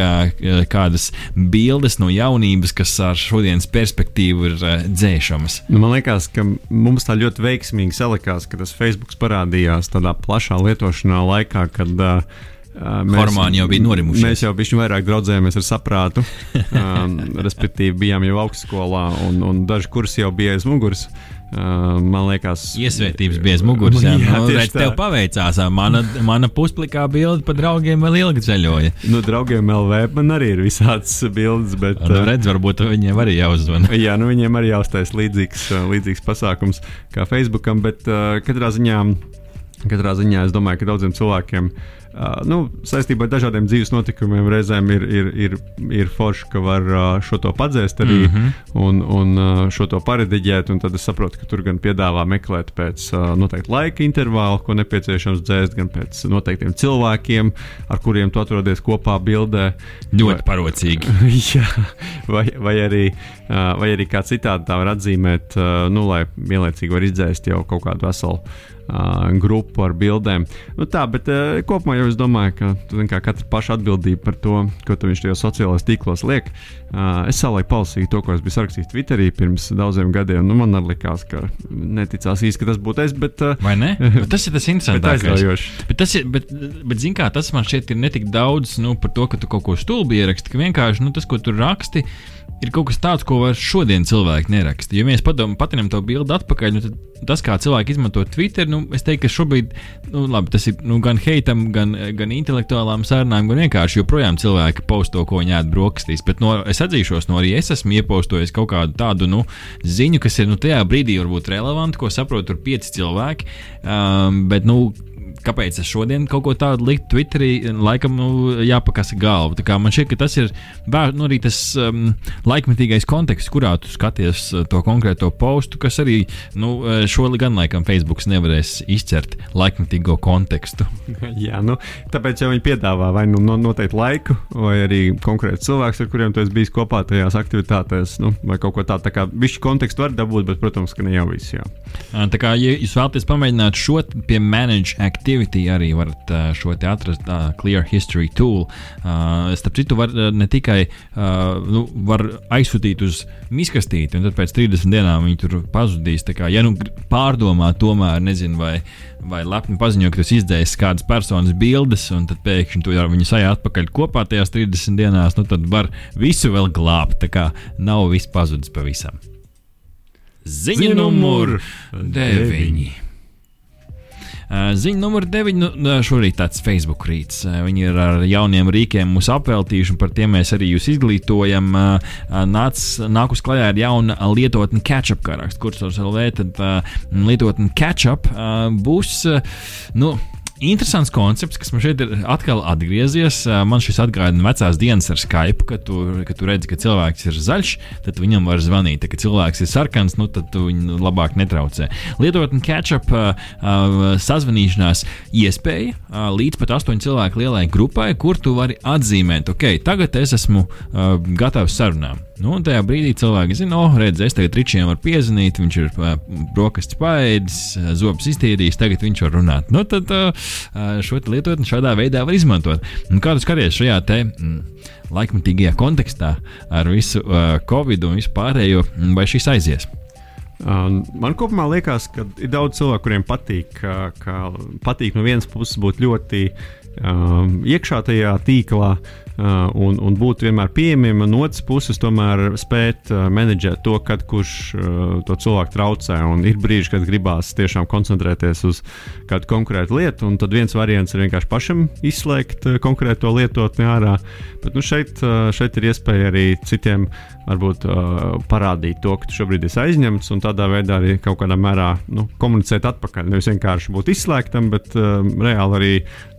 A: kādas bildes no jaunības, kas ar šodienas perspektīvu ir uh, dzēšamas?
C: Nu, man liekas, ka mums tā ļoti veiksmīgi salikās, ka tas Facebook parādījās tādā plašā lietošanā laikā, kad uh,
A: Mēs, Hormoni jau bija norimuši.
C: Mēs jau bijām vairāk draudzējamies ar saprātu. um, respektīvi, bijām jau augstskolā, un, un daži kursi jau bija aiz muguras. Uh, man liekas,
A: iesvētības bija muguras. Jā, jā nu, redz, tev paveicās. Mana, mana pusplikā bilde par draugiem vēl ilgi ceļoja.
C: Nu, draugiem LV man arī ir visādas bildes. Bet,
A: nu, uh, redz, varbūt viņiem arī jāuzzvana.
C: jā, nu, viņiem arī jāuztais līdzīgs, uh, līdzīgs pasākums kā Facebookam, bet uh, katrā ziņā, katrā ziņā es domāju, ka daudziem cilvēkiem uh, nu, saistībā ar dažādiem dzīves notikumiem reizēm ir, ir, ir, ir forši, ka var uh, šo to padzēst arī mm -hmm. un, un uh, šo to parediģēt. Tad es saprotu, ka tur gan piedāvā meklēt pēc uh, noteikta laika intervāla, ko nepieciešams dzēst, gan pēc noteiktiem cilvēkiem, ar kuriem tu atrodies kopā bildē.
A: Ļoti vai, parocīgi.
C: jā, vai, vai, arī, uh, vai arī kā citādi tā var atzīmēt, uh, nu, lai vienlaicīgi var izdzēst jau kaut kādu veselu grupu ar bildēm. Nu, tā, bet uh, kopumā jau es domāju, ka kā, katra paša atbildība par to, ko viņš tajos sociālajos tīklos liek. Uh, es savulaik palasīju to, ko es biju sarakstījis Twitterī pirms daudziem gadiem. Nu, man likās, ka neticās īsti, ka tas būtu es. Bet, uh,
A: Vai ne? Bet tas ir tas interesantākais. bet, tas ir, bet, bet zin kā, tas man šķiet ir netik daudz nu, par to, ka tu kaut ko stulbi ieraksti, ka vienkārši nu, tas, ko tu raksti, ir kaut kas tāds, ko vairs šodien cilvēki neraksta. Ja mēs patinam to bildi atpakaļ, nu, tad tas, kā cilvēki izmanto Twitter, nu, es teiktu, ka šobrīd nu, labi, tas ir nu, gan heitam, gan, gan intelektuālām sarunām, gan vienkārši joprojām cilvēki posto, ko viņi ēd brokastīs. Bet no, es atzīšos, no arī es esmu iepostojis kaut kādu tādu nu, ziņu, kas ir nu, tajā brīdī varbūt relevanti, ko saprot tur pieci cilvēki. Um, bet, nu, kāpēc es šodien kaut ko tādu liku Twitterī, laikam nu, jāpakasa galva. Tā kā man šķiet, ka tas ir vēr, nu, arī tas um, laikmetīgais konteksts, kurā tu skaties uh, to konkrēto postu, kas arī nu, uh, šo gan laikam Facebook nevarēs izcert laikmetīgo kontekstu.
C: Jā, nu, tāpēc jau viņi piedāvā vai nu noteikti laiku, vai arī konkrēti cilvēks, ar kuriem tu esi bijis kopā tajās aktivitātēs, nu, vai kaut ko tādu. Tā kā visu kontekstu var dabūt, bet, protams, ka ne jau viss. Jā.
A: Tā kā, ja jūs vēlaties pamēģināt šo pie Manage Activity, arī varat šo te atrast uh, Clear History Tool. Uh, starp citu, var ne tikai uh, nu, var aizsūtīt uz miskastīti, un tad pēc 30 dienām viņi tur pazudīs. Kā, ja nu pārdomā, tomēr nezinu, vai, vai lepni paziņo, ka tas izdzēs kādas personas bildes, un tad pēkšņi tu jau viņu sajā atpakaļ kopā tajās 30 dienās, nu tad var visu vēl glābt. Tā kā nav viss pazudis pavisam. Ziņa numur 9. Ziņa numur 9. Nu, šorīt tāds Facebook rīts. Viņi ir ar jauniem rīkiem mūs apveltījuši, un par tiem mēs arī jūs izglītojam. Nāc, nāk uz klajā ar jaunu lietotni Catchup, kā raksta kursors LV. Tad lietotni Catchup būs. Nu, interesants koncepts, kas man šeit ir atkal atgriezies. Man šis atgādina vecās dienas ar Skype, kad tu, kad tu redzi, ka cilvēks ir zaļš, tad viņam var zvanīt. Tad, kad cilvēks ir sarkans, nu, tad viņu labāk netraucē. Lietot catch-up uh, sazvanīšanās iespēja uh, līdz pat astoņu cilvēku lielai grupai, kur tu vari atzīmēt, ok, tagad es esmu uh, gatavs sarunām. Nu, un tajā brīdī cilvēki zina, oh, redz, es tagad ričiem varu piezvanīt, viņš ir uh, brokastis paēdis, uh, zobus iztīrījis, tagad viņš var runāt. Nu, tad uh, šo lietotni šādā veidā var izmantot. Un kā tu skaties šajā te mm, laikmatīgajā kontekstā ar visu uh, covid un visu pārējo, vai šis aizies?
C: Man kopumā liekas, ka ir daudz cilvēku, kuriem patīk, ka, ka patīk no vienas puses būt ļoti um, iekšā tajā tīklā, uh, Uh, un, un būt vienmēr pieejamiem, un otrs puses tomēr spēt uh, menedžēt to, kad kurš uh, to cilvēku traucē. Un ir brīži, kad gribās tiešām koncentrēties uz kādu konkrētu lietu, un tad viens variants ir vienkārši pašam izslēgt konkrēto lietotni ārā. Bet nu, šeit, šeit ir iespēja arī citiem varbūt parādīt to, ka tu šobrīd esi aizņemts, un tādā veidā arī kaut kādā mērā nu, komunicēt atpakaļ. Nevis vienkārši būt izslēgtam, bet reāli arī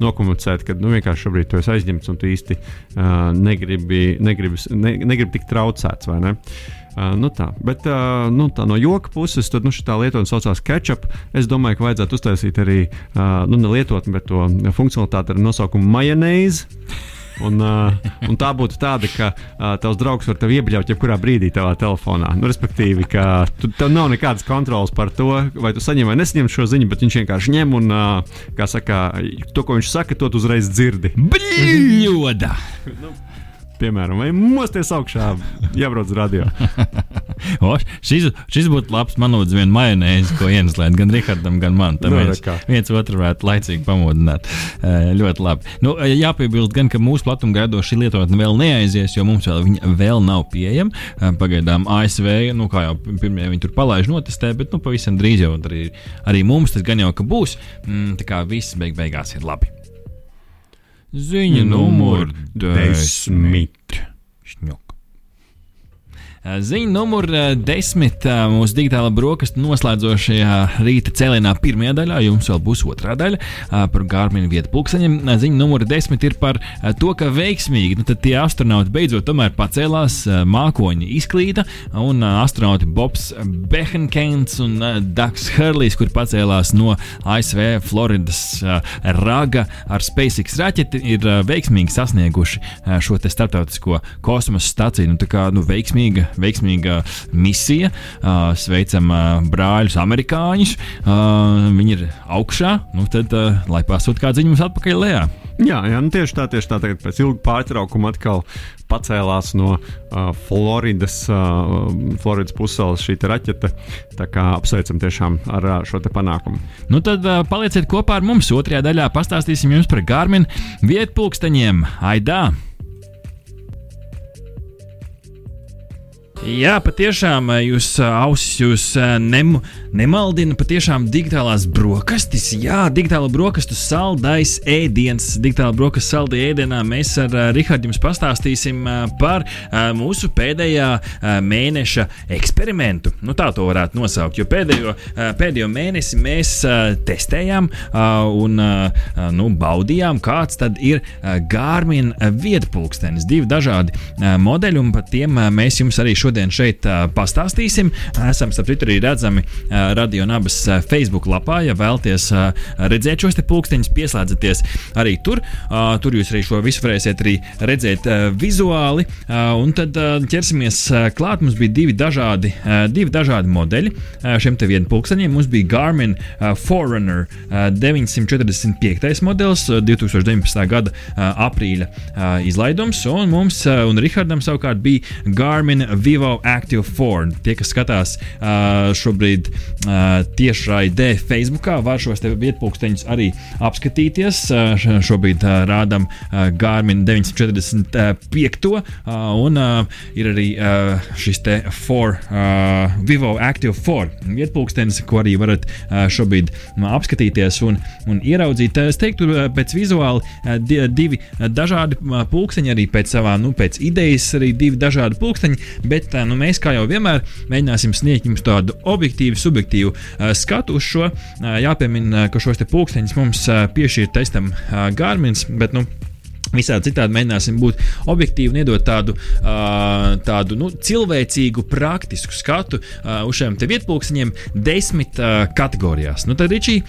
C: nokomunicēt, ka nu, vienkārši šobrīd tu esi aizņemts un tu īsti uh, negribi, negribi, ne, negribi tik traucēts. Uh, nu tā. Bet uh, nu, tā no joka puses, tad nu, šī lietotne saucās ketchup. Es domāju, ka vajadzētu uztaisīt arī uh, nu, ne lietotni, bet to funkcionalitāti ar nosaukumu majonēzi. Un, uh, un tā būtu tāda, ka uh, tavs draugs var tevi iebļaut jebkurā brīdī tavā telefonā. Nu, respektīvi, ka tu, tev nav nekādas kontrolas par to, vai tu saņem vai nesaņem šo ziņu, bet viņš vienkārši ņem un, uh, kā saka, to, ko viņš saka, to tu uzreiz dzirdi.
A: Bļoda!
C: nu, piemēram, vai mosties augšā, jābrauc radio.
A: O, šis, šis būtu labs manūdz vienu majonēzi, ko ieneslēt gan Rihardam, gan man. Tā nu, mēs viens otru varētu laicīgi pamodināt. Uh, ļoti labi. Nu, jāpiebilst gan, ka mūsu platuma gaidošā šī lietotne vēl neaizies, jo mums vēl viņa vēl nav pieejama. Uh, pagaidām ASV, nu kā jau pirmie viņi tur palaiž notestē, bet nu pavisam drīz jau arī, arī mums tas gan jau ka būs. Mm, tā kā viss beig beigās ir labi. Ziņa numur desmit. Šņok. Ziņa numur desmit mūsu digitālā brokastu noslēdzošajā rīta cēlienā pirmajā daļā. Jums vēl būs otrā daļa par Gārminu vietu pulksteņiem. Ziņa numur desmit ir par to, ka veiksmīgi nu, tie astronauti beidzot pacēlās, mākoņi izklīda, un astronauti Bobs Behenkeins un Daks Hurlijs, kur pacēlās no ASV Floridas raga ar SpaceX raķeti, ir veiksmīgi sasnieguši šo starptautisko kosmosa staciju. Nu, tā kā nu, veiksmīga veiksmīga misija. Sveicam brāļus, amerikāņus. Viņi ir augšā, nu tad lai pasūta kādu ziņu mums atpakaļ lejā.
C: Jā, jā nu tieši tā, tieši tā. Tagad pēc ilga pārtraukuma atkal pacēlās no uh, Floridas, uh, Floridas puses šī raķete. Tā kā apsveicam tiešām ar uh, šo panākumu.
A: Nu tad uh, palieciet kopā ar mums. Otrajā daļā pastāstīsim jums par Gārminu vietpulksteņiem. Aidā! Jā, patiešām jūs ausis jūs nem, nemaldina. Patiešām digitālās brokastis, jā, digitāla brokastu saldais ēdiens. Digitāla brokastu saldajā ēdienā mēs ar Rihardu jums pastāstīsim par mūsu pēdējā mēneša eksperimentu. Nu, tā to varētu nosaukt, jo pēdējo, pēdējo mēnesi mēs testējām un nu, baudījām, kāds tad ir Garmin vietpulkstenis. Divi dažādi modeļi, un par tiem mēs jums arī šodien šodien šeit pastāstīsim. Esam starp citu arī redzami Radio Nabas Facebook lapā. Ja vēlaties redzēt šos pulksteņus, pieslēdzieties arī tur. Tur jūs arī šo visu varēsiet arī redzēt vizuāli. Un tad ķersimies klāt. Mums bija divi dažādi, divi dažādi modeļi šiem te vienu pulksteņiem. Mums bija Garmin Forerunner uh, 945. modelis, uh, 2019. gada aprīļa izlaidums, un mums un Rihardam savukārt bija Garmin Vivo Vivo Active 4. Tie, kas skatās uh, šobrīd uh, tiešraidē Facebookā, var šos vietpunktus arī apskatīties. Uh, šobrīd uh, rādām uh, Garmin 945. Uh, un uh, ir arī uh, šis te 4, uh, Vivo Active 4 vietpunkts, ko arī varat uh, šobrīd uh, apskatīties un, un ieraudzīt. Es teiktu, pēc vizuāli divi dažādi pulksteņi, arī pēc savām nu, pēc idejas, arī divi dažādi pulksteņi, bet bet nu, mēs, kā jau vienmēr, mēģināsim sniegt jums tādu objektīvu, subjektīvu uh, skatu uz šo. Uh, jāpiemina, ka šos pulksteņus mums uh, piešķīra testam uh, Gārmins, bet nu, Visādi citādi mēģināsim būt objektīvi un iedot tādu, uh, tādu nu, cilvēcīgu, praktisku skatu uh, uz šiem vietpunktiņiem desmit uh, kategorijās. Nu, tad, Ričī,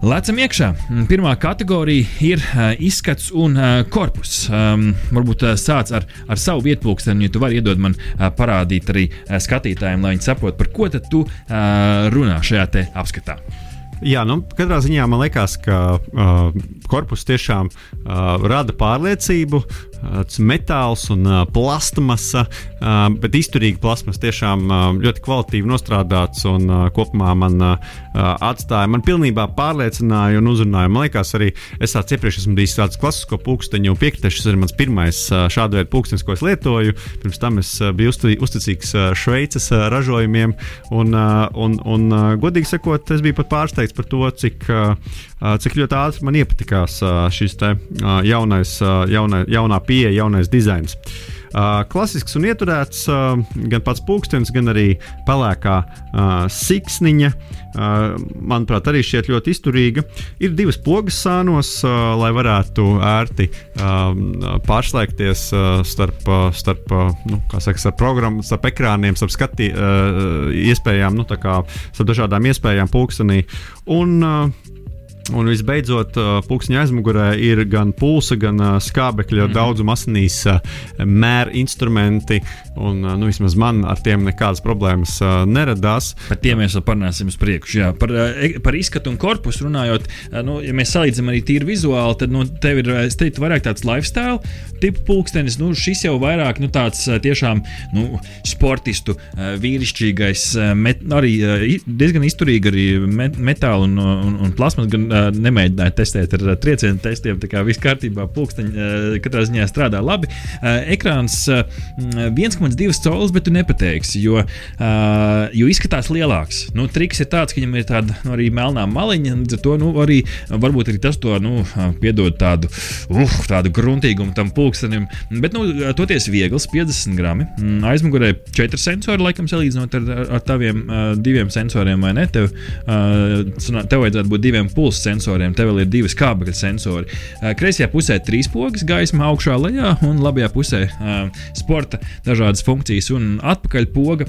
A: Lecam iekšā. Pirmā kategorija ir uh, izskats un uh, korpus. Um, varbūt uh, sāc ar, ar savu vietpunktu, ja tu vari iedot man uh, parādīt arī uh, skatītājiem, lai viņi saprotu, par ko tu uh, runā šajā apskatā.
C: Jā, nu, katrā ziņā man liekas, ka uh, korpus tiešām uh, rada pārliecību. Uh, metāls un uh, plastmasa, uh, bet izturīga plastmasa tiešām uh, ļoti kvalitatīvi nostrādāts un uh, kopumā man uh, atstāja, man pilnībā pārliecināja un uzrunāja. Man liekas, arī es tāds iepriekš esmu bijis tāds klasisko pulksteņu piekritešs, tas ir mans pirmais uh, šāda veida pulkstenis, ko es lietoju. Pirms tam es uh, biju uzticīgs uh, Šveices uh, ražojumiem un, uh, un, un uh, godīgi sakot, es biju pat pārsteigts par to, cik, cik ļoti ātri man iepatikās šis te, jaunais, jaunai, jaunā pieeja, jaunais dizains. Uh, klasisks un ieturēts uh, gan pats pulkstenis, gan arī pelēkā uh, siksniņa. Uh, manuprāt, arī šķiet ļoti izturīga. Ir divas pogas sānos, uh, lai varētu ērti uh, pārslēgties uh, starp, uh, starp, uh, nu, saka, starp programmu, starp ekrāniem, starp skati, uh, iespējām, nu, kā, starp dažādām iespējām pulkstenī. Un, uh, Un visbeidzot, pūkstņa aizmugurē ir gan pulsa, gan skābekļa mm -hmm. daudzuma asinīs mēra instrumenti. Un, nu, vismaz man ar tiem nekādas problēmas neradās.
A: Par tiem mēs vēl parunāsim uz priekšu. Jā. Par, e, par izskatu un korpusu runājot, nu, ja mēs salīdzinām arī tīri vizuāli, tad nu, tev ir teiktu, vairāk tāds lifestyle tipu pulkstenis. Nu, šis jau vairāk nu, tāds tiešām nu, sportistu, vīrišķīgais, met, arī diezgan izturīgi arī metāla un, un, un plasmas. Gan, nemēģināju testēt ar triecienu testiem. Tā kā viss kārtībā, pulksteņi katrā ziņā strādā labi. Ekrāns 1,2 colis, bet tu nepateiksi, jo, jo izskatās lielāks. Nu, triks ir tāds, ka viņam ir tāda nu, arī melnā maliņa, un to nu, arī varbūt arī tas to nu, piedod tādu, uh, tādu gruntīgumu tam pulkstenim. Bet, nu, toties viegls, 50 grami. Mm, aizmugurē 4 sensori, laikam, salīdzinot ar, ar taviem uh, diviem sensoriem, vai ne? Tev, uh, tev vajadzētu būt diviem pulsu sensoriem. Te vēl ir divi skābekļa sensori. Kreisajā pusē ir trīs pogas, gaisma augšā, lejā, un labajā pusē sporta dažādas funkcijas. Un atpakaļ poga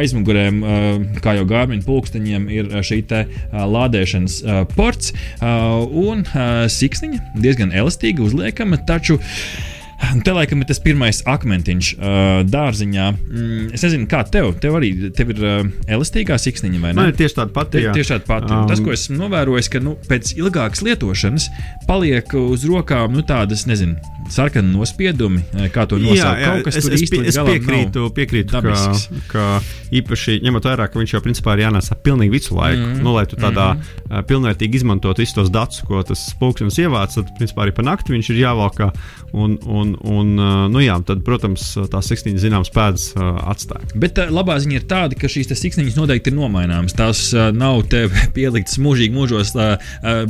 A: aizmugurēm, kā jau gārmiņu pulksteņiem, ir šī lādēšanas ports un siksniņa diezgan elastīga, uzliekama. Taču Te laikam ir tas pirmais akmentiņš uh, dārziņā. Mm, es nezinu, kā tev. Tev arī tev ir uh, elastīgā siksniņa vai ne?
C: Man ir tieši tāda pati.
A: Te, tieši tāda pati. Um, tas, ko esmu novērojis, ka nu, pēc ilgākas lietošanas paliek uz rokām nu, tādas, nezinu, sarkani nospiedumi, kā to nosaukt. Jā, jā, Kaut kas
C: es, īsti es piekrītu, piekrītu ka, ka īpaši ņemot vērā, ka viņš jau principā ir jānesa pilnīgi visu laiku. Mm -hmm. nu, lai tu tādā mm -hmm. pilnvērtīgi izmantotu visus tos datus, ko tas pulkstenis ievāc, tad principā arī pa nakti viņš ir jāvalkā. Un, un Un, un, uh, nu, jā, tad, protams, tās siksniņas zināmas pēdas uh, atstāja.
A: Bet uh, labā ziņa ir tāda, ka šīs siksniņas noteikti ir nomaināmas. Tās nav pieliktas mūžīgi mūžos.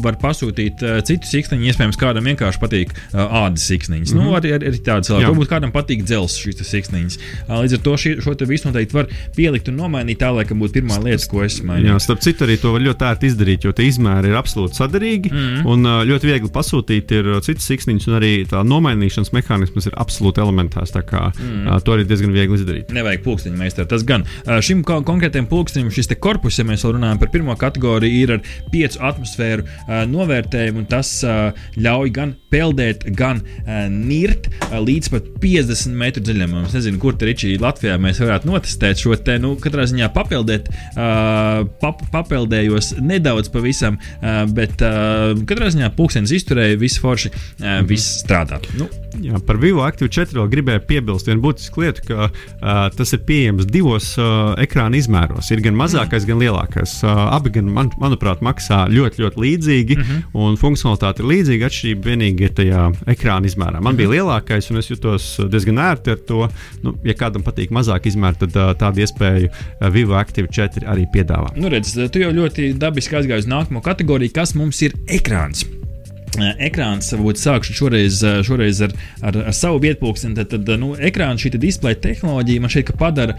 A: Var pasūtīt citu siksniņu. Iespējams, kādam vienkārši patīk ādas siksniņas. Mm -hmm. Nu, arī, arī, arī tādas cilvēki. Varbūt kādam patīk dzelzs šīs siksniņas. Līdz ar to šī, šo te visu noteikti var pielikt un nomainīt tā, lai būtu pirmā lieta, ko es mainīju.
C: Jā, starp citu, arī to var ļoti ērti izdarīt, jo tie izmēri ir absolūti sadarīgi. Mm -hmm. Un ļoti viegli pasūtīt ir citas siksniņas, un arī tā nomainīšanas mehānisms ir absolūti elementārs. Tā kā mm. uh, to arī diezgan viegli izdarīt.
A: Nevajag pulksteņa meistara. Tas gan uh, šim ko konkrētajam pulkstenim šis korpus, ja mēs runājam par pirmo kategoriju, ir ar piecu atmosfēru uh, novērtējumu, tas uh, ļauj gan peldēt, gan uh, nirt uh, līdz pat 50 metru dziļumam. Es nezinu, kur tur ir Latvijā mēs varētu notestēt šo te, nu, katrā ziņā papeldēt. Uh, pap papeldējos nedaudz pavisam, uh, bet uh, katrā ziņā pulkstenis izturēja, viss forši, uh, viss strādā. Nu,
C: Jā, par Vivo Active 4 vēl gribēju piebilst vienu būtisku lietu, ka uh, tas ir pieejams divos uh, ekrāna izmēros. Ir gan mazākais, mm. gan lielākais. Uh, abi, gan, man, manuprāt, maksā ļoti, ļoti līdzīgi, mm -hmm. un funkcionalitāte ir līdzīga. Atšķirība vienīgi ir tajā ekrāna izmērā. Man mm -hmm. bija mhm. lielākais, un es jutos diezgan ērti ar to. Nu, ja kādam patīk mazāk izmēri, tad uh, tādu iespēju uh, Vivo Active 4 arī piedāvā.
A: Nu, redz, tu jau ļoti dabiski aizgāji uz nākamo kategoriju, kas mums ir ekrāns. Ekrāns, varbūt sākšu šoreiz, šoreiz ar, ar, ar savu vietpunktu. Tad, tad nu, ekrāna šī displeja tehnoloģija man šķiet, padara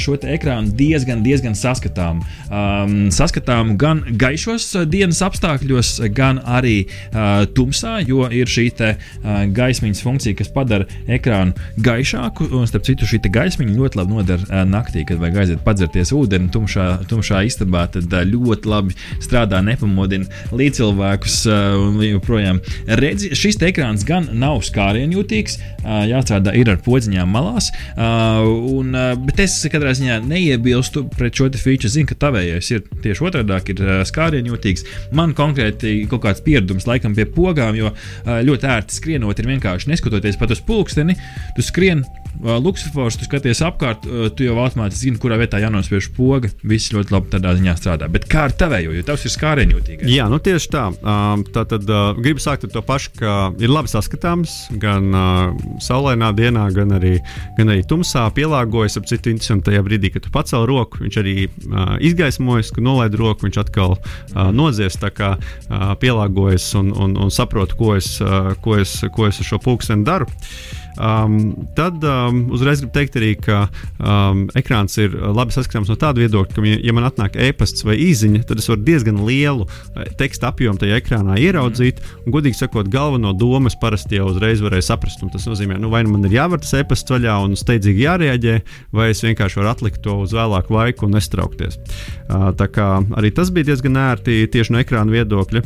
A: šo ekrānu diezgan, diezgan saskatāmu. Um, saskatāmu gan gaišos dienas apstākļos, gan arī uh, tumsā, jo ir šī te, uh, gaismiņas funkcija, kas padara ekrānu gaišāku. Un, starp citu, šī gaismiņa ļoti labi nodara uh, naktī, kad vajag aiziet padzerties ūdeni tumšā, tumšā istabā. Tad uh, ļoti labi strādā, nepamodina līdzcilvēkus. Uh, joprojām. Redzi, šis ekrāns gan nav skārienjūtīgs, jāstrādā ir ar podziņām malās, un, bet es katrā ziņā neiebilstu pret šo feature. Zinu, ka tavējais ir tieši otrādi, ir skārienjūtīgs. Man konkrēti kaut kāds pieredums laikam pie pogām, jo ļoti ērti skrienot ir vienkārši neskatoties pat uz pulksteni, tu skrieni Luksafors, tu skaties apkārt, tu jau automātiski zini, kurā vietā jānospiež poga. Viss ļoti labi tādā ziņā strādā. Bet kā ar tevējo, jo tavs ir skārienjūtīgais?
C: Jā, nu tieši tā. Tā tad gribu sākt ar to pašu, ka ir labi saskatāms gan saulainā dienā, gan arī, gan arī tumsā. Pielāgojas ap citu interesantajā brīdī, kad tu pacēl roku, viņš arī izgaismojas, kad nolaid roku, viņš atkal nodzies. Tā kā pielāgojas un, un, un saprot, ko es, ko es, ko es ar šo pulksteni daru. Um, tad um, uzreiz gribu teikt arī, ka um, ekrāns ir labi saskatāms no tāda viedokļa, ka, ja, man atnāk e-pasts vai īsiņa, tad es varu diezgan lielu uh, teksta apjomu tajā ekrānā ieraudzīt. Un, godīgi sakot, galveno domu es parasti jau uzreiz varēju saprast. Tas nozīmē, nu, vai nu man ir jāvar tas e-pasts vaļā un steidzīgi jārēģē, vai es vienkārši varu atlikt to uz vēlāku laiku un nestraukties. Uh, tā kā arī tas bija diezgan ērti tieši no ekrāna viedokļa.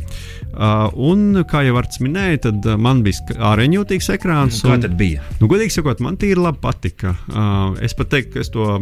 C: Uh, un, kā jau Arts minēja, tad man bija ārējūtīgs ekrāns.
A: Kā tad bija?
C: Nu, godīgi sakot, man tīri labi patika. Uh, es pat teiktu, ka to uh,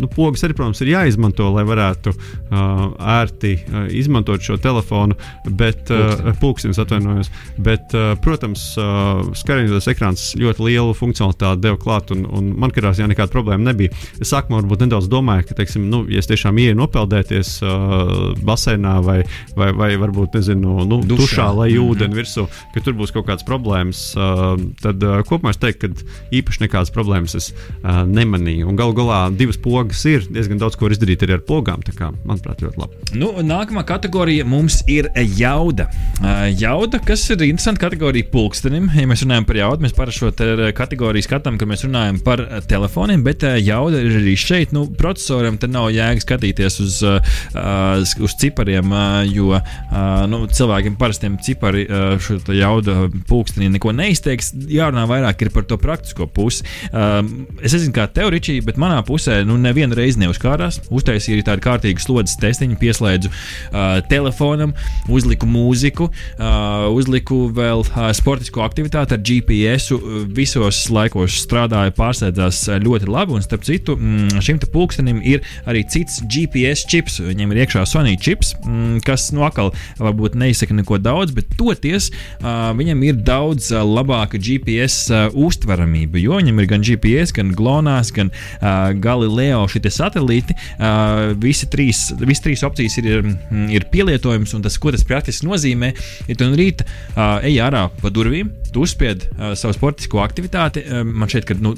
C: nu, pogas arī, protams, ir jāizmanto, lai varētu uh, ērti uh, izmantot šo telefonu, bet uh, pulkstenis atvainojos. Bet, uh, protams, uh, skatīties ekrāns ļoti lielu funkcionalitāti deva klāt, un, un man katrā ziņā nekāda problēma nebija. Es sākumā varbūt nedaudz domāju, ka, teiksim, nu, ja es tiešām ieeju nopeldēties uh, baseinā vai, vai, vai varbūt, nezinu, nu, dušā, dušā lai mm -hmm. ūdeni virsū, ka tur būs kaut kādas problēmas, uh, tad uh, kopumā kopumā es teiktu, ka īpaši nekādas problēmas es uh, nemanīju. Galu galā divas pogas ir diezgan daudz ko izdarīt arī ar pogām. Kā, manuprāt, ļoti labi.
A: Nu, nākamā kategorija mums ir jauda. Uh, jauda, kas ir interesanta kategorija pulkstenim. Ja mēs runājam par jaudu, mēs parasti šo kategoriju skatām, kad mēs runājam par telefoniem, bet uh, jauda ir arī šeit. Nu, procesoram te nav jēga skatīties uz, uh, uz cipariem, uh, jo uh, nu, cilvēkiem parastiem cipari uh, šo jauda pulkstenī neko neizteiks. Jārunā vairāk vairāk ir par to praktisko pusi. Um, es nezinu, kā tev, Ričī, bet manā pusē nu, nevienu reizi neuzkārās. Uztaisīju tādu kārtīgu slodzes testiņu, pieslēdzu uh, telefonam, uzliku mūziku, uh, uzliku vēl uh, sportisko aktivitāti ar GPS. Visos laikos strādāja, pārsēdzās ļoti labi. Un, starp citu, mm, šim pulkstenim ir arī cits GPS čips. Viņam ir iekšā Sony čips, mm, kas nu, atkal varbūt neizsaka neko daudz, bet toties uh, viņam ir daudz uh, labāka GPS uh, uh, uztveramība, jo viņam ir gan GPS, gan GLONASS, gan uh, Galileo šie satelīti. Uh, visi trīs, visi trīs opcijas ir, mm, ir pielietojams, un tas, ko tas praktiski nozīmē, ir, ka no rīta uh, ej ārā pa durvīm, tu uzspied uh, savu sportisko aktivitāti. Uh, man šķiet, ka nu,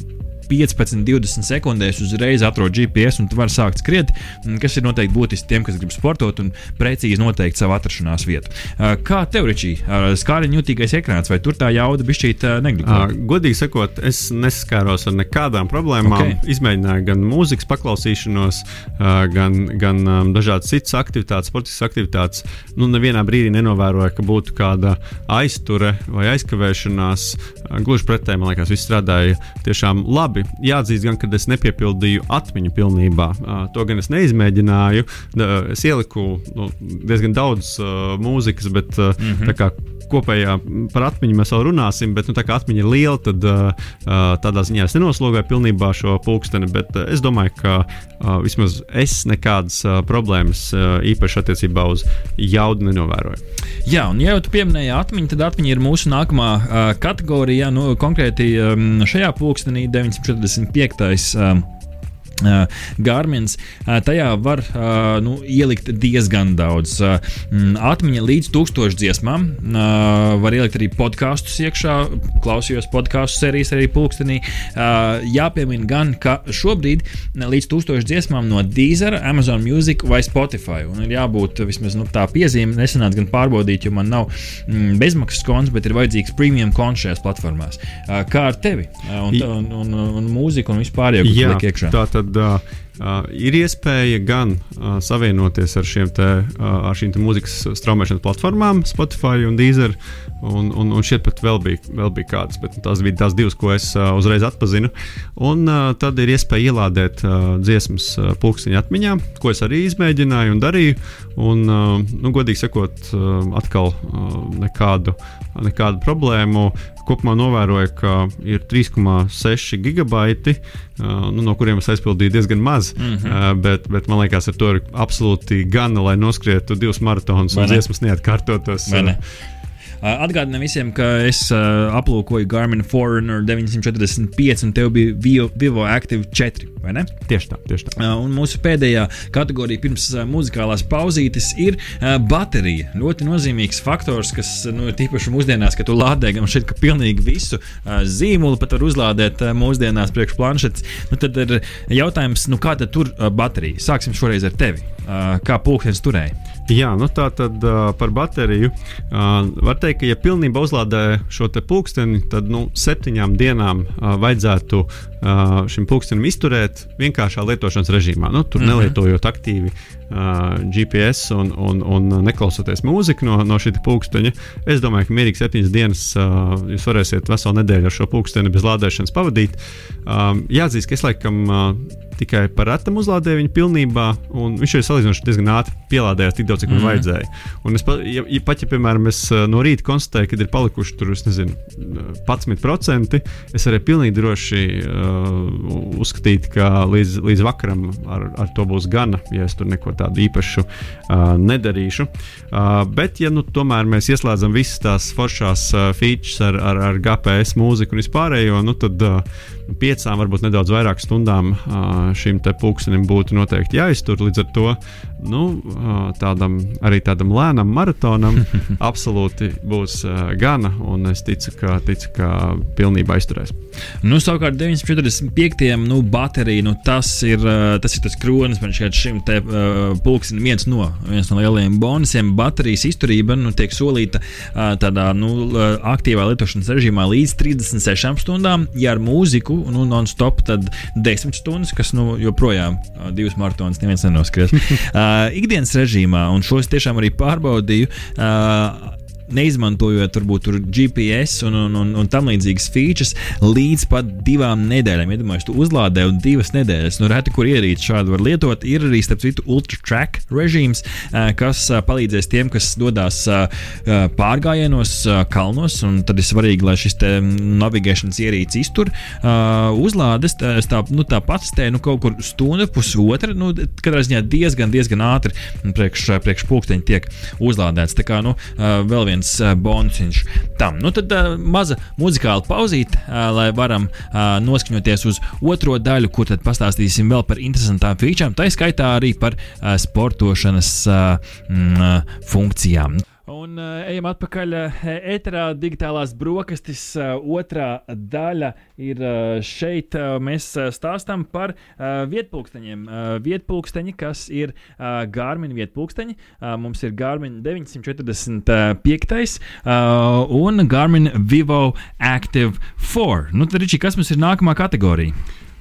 A: 15, 20 sekundēs uzreiz atrod GPS un tu vari sākt skriet, mm, kas ir noteikti būtiski tiem, kas grib sportot un precīzi noteikt savu atrašanās vietu. Kā tev, Ričī, skāriņu jutīgais ekrāns, vai tur tā jauda bišķīt neglīta?
C: Godīgi sakot, es nesaskāros ar nekādām problēmām. Okay. Izmēģināju gan mūzikas paklausīšanos, gan, gan dažādas citas aktivitātes, sportiskas aktivitātes. Nu, nevienā brīdī nenovēroju, ka būtu kāda aizture vai aizkavēšanās. Gluži pretēji, man liekas, viss strādāja tiešām labi labi. Jāatzīst, gan, ka es nepiepildīju atmiņu pilnībā. Uh, to gan es neizmēģināju. Uh, es ieliku nu, diezgan daudz uh, mūzikas, bet uh, mm -hmm. tā kā kopējā par atmiņu mēs vēl runāsim, bet nu, tā kā atmiņa ir liela, tad uh, tādā ziņā es nenoslogoju pilnībā šo pulksteni. Bet uh, es domāju, ka uh, vismaz es nekādas uh, problēmas uh, īpaši attiecībā uz jaudu nenovēroju.
A: Jā, un ja jau tu pieminēji atmiņu, tad atmiņa ir mūsu nākamā uh, kategorija. Nu, konkrēti um, šajā pulkstenī 900. 145. Um, Gārmins uh, tajā var nu, ielikt diezgan daudz. Atmiņa līdz tūkstošiem dziesmām, var ielikt arī podkāstus iekšā. Klausījos podkāstu sērijas arī pulkstenī. Jāpiemina gan, ka šobrīd līdz tūkstošiem dziesmām no Deezer, Amazon Music vai Spotify. Un ir jābūt vismaz nu, tā piezīme, nesenāts gan pārbaudīt, jo man nav bezmaksas konts, bet ir vajadzīgs premium konts šajās platformās. Kā ar tevi? Un, un, un, un, mūziku un vispār jau
C: liek iekšā. Tā tad tad uh, ir iespēja gan uh, savienoties ar, te, uh, ar šīm mūzikas straumēšanas platformām, Spotify un Deezer. Un, un, un šeit pat vēl bija, vēl bija kādas, bet tās bija tās divas, ko es uh, uzreiz atpazinu. Un uh, tad ir iespēja ielādēt uh, dziesmas uh, pulksteņa atmiņā, ko es arī izmēģināju un darīju. Un, uh, nu, godīgi sakot, uh, atkal uh, nekādu, nekādu problēmu kopumā novēroju, ka ir 3,6 gigabaiti, nu, no kuriem es aizpildīju diezgan maz. Mm -hmm. bet, bet man liekas, ar to ir absolūti gana, lai noskrietu divus maratonus un dziesmas neatkārtotos.
A: Ne? Atgādinu visiem, ka es uh, aplūkoju Garmin Forerunner 945 un tev bija Vivo, Vivo Active 4.
C: Tieši tā, tieši tā.
A: Uh, un mūsu pēdējā kategorija pirms muzikālās pauzītes ir baterija. Ļoti nozīmīgs faktors, kas nu, tīpaši mūsdienās, kad tu lādē gan šeit, ka pilnīgi visu zīmolu pat var uzlādēt mūsdienās priekš planšetes. Nu, tad ir jautājums, nu, kā tad tur baterija? Sāksim šoreiz ar tevi. Kā pulkstenis turēja?
C: Jā, nu tā tad uh, par bateriju. Uh, var teikt, ka, ja pilnībā uzlādē šo pulksteni, tad nu, septiņām dienām uh, vajadzētu uh, šim pulkstenim izturēt vienkāršā lietošanas režīmā. Nu, tur mm -hmm. nelietojot aktīvi uh, GPS un, un, un neklausoties mūziku no, no šī pulksteņa. Es domāju, ka mierīgi septiņas dienas uh, jūs varēsiet veselu nedēļu ar šo pulksteni bez lādēšanas pavadīt. Um, jāatzīst, ka es laikam. Uh, tikai par retam uzlādēju viņu pilnībā, un viņš jau salīdzinoši diezgan ātri pielādējās tik daudz, cik mm. vajadzēja. Un es pat, ja, ja, pat, ja, piemēram, es eh, no rīta konstatēju, ka ir palikuši tur, es nezinu, 11%, es arī pilnīgi droši uh, uzskatītu, ka līdz, līdz vakaram ar, ar to būs gana, ja es tur neko tādu īpašu uh, nedarīšu. Uh, bet, ja nu, tomēr mēs ieslēdzam visas tās foršās uh, features ar, ar, ar GPS mūziku un vispārējo, nu, tad uh, piecām, varbūt nedaudz vairāk stundām šim te pulkstenim būtu noteikti jāiztur. Līdz ar to nu, tādam, arī tādam lēnam maratonam absolūti būs gana, un es ticu, ka, ticu, ka pilnībā izturēs.
A: Nu, savukārt, 945. Nu, baterija, nu, tas, ir, tas ir tas kronis, man šķiet, šim te uh, pulkstenim viens no, viens no lielajiem bonusiem. Baterijas izturība nu, tiek solīta uh, tādā nu, aktīvā lietošanas režīmā līdz 36 stundām, ja ar mūziku nu, non-stop, tad 10 stundas, kas nu, joprojām uh, divas maratonas neviens nenoskries. uh, ikdienas režīmā, un šos tiešām arī pārbaudīju. Neizmantojot varbūt GPS un, un, un, un tam līdzīgas features līdz pat divām nedēļām. Iedomājieties, tu uzlādē un divas nedēļas. Nu, reti, kur ierīci šādu var lietot. Ir arī, starp citu, ultra track režīms, kas palīdzēs tiem, kas dodas pārgājienos, kalnos. Tad ir svarīgi, lai šis navigēšanas ierīcis iztur uzlādes. Tā, nu, tā pats te nu, kaut kur stunda, pusotra. Nu, katrā ziņā diezgan, diezgan ātri priekš, priekš pulksteņa tiek uzlādēts. Tā kā nu, vēl viens viens uh, bonusiņš tam. Nu, tad uh, maza muzikāla pauzīte, uh, lai varam noskaņoties uz otro daļu, kur tad pastāstīsim vēl par interesantām featurēm, tā skaitā arī par sportošanas mm, funkcijām. Un uh, ejam atpakaļ uh, ēterā. Digitālās brokastis uh, otrā daļa ir uh, šeit. Uh, mēs uh, stāstām par uh, vietpunkteņiem. Uh, vietpunkteņi, kas ir uh, Garmin vietpunkteņi. Uh, mums ir Garmin 945 uh, un Garmin Vivo Active 4. Nu, tad, Riči, kas mums ir nākamā kategorija?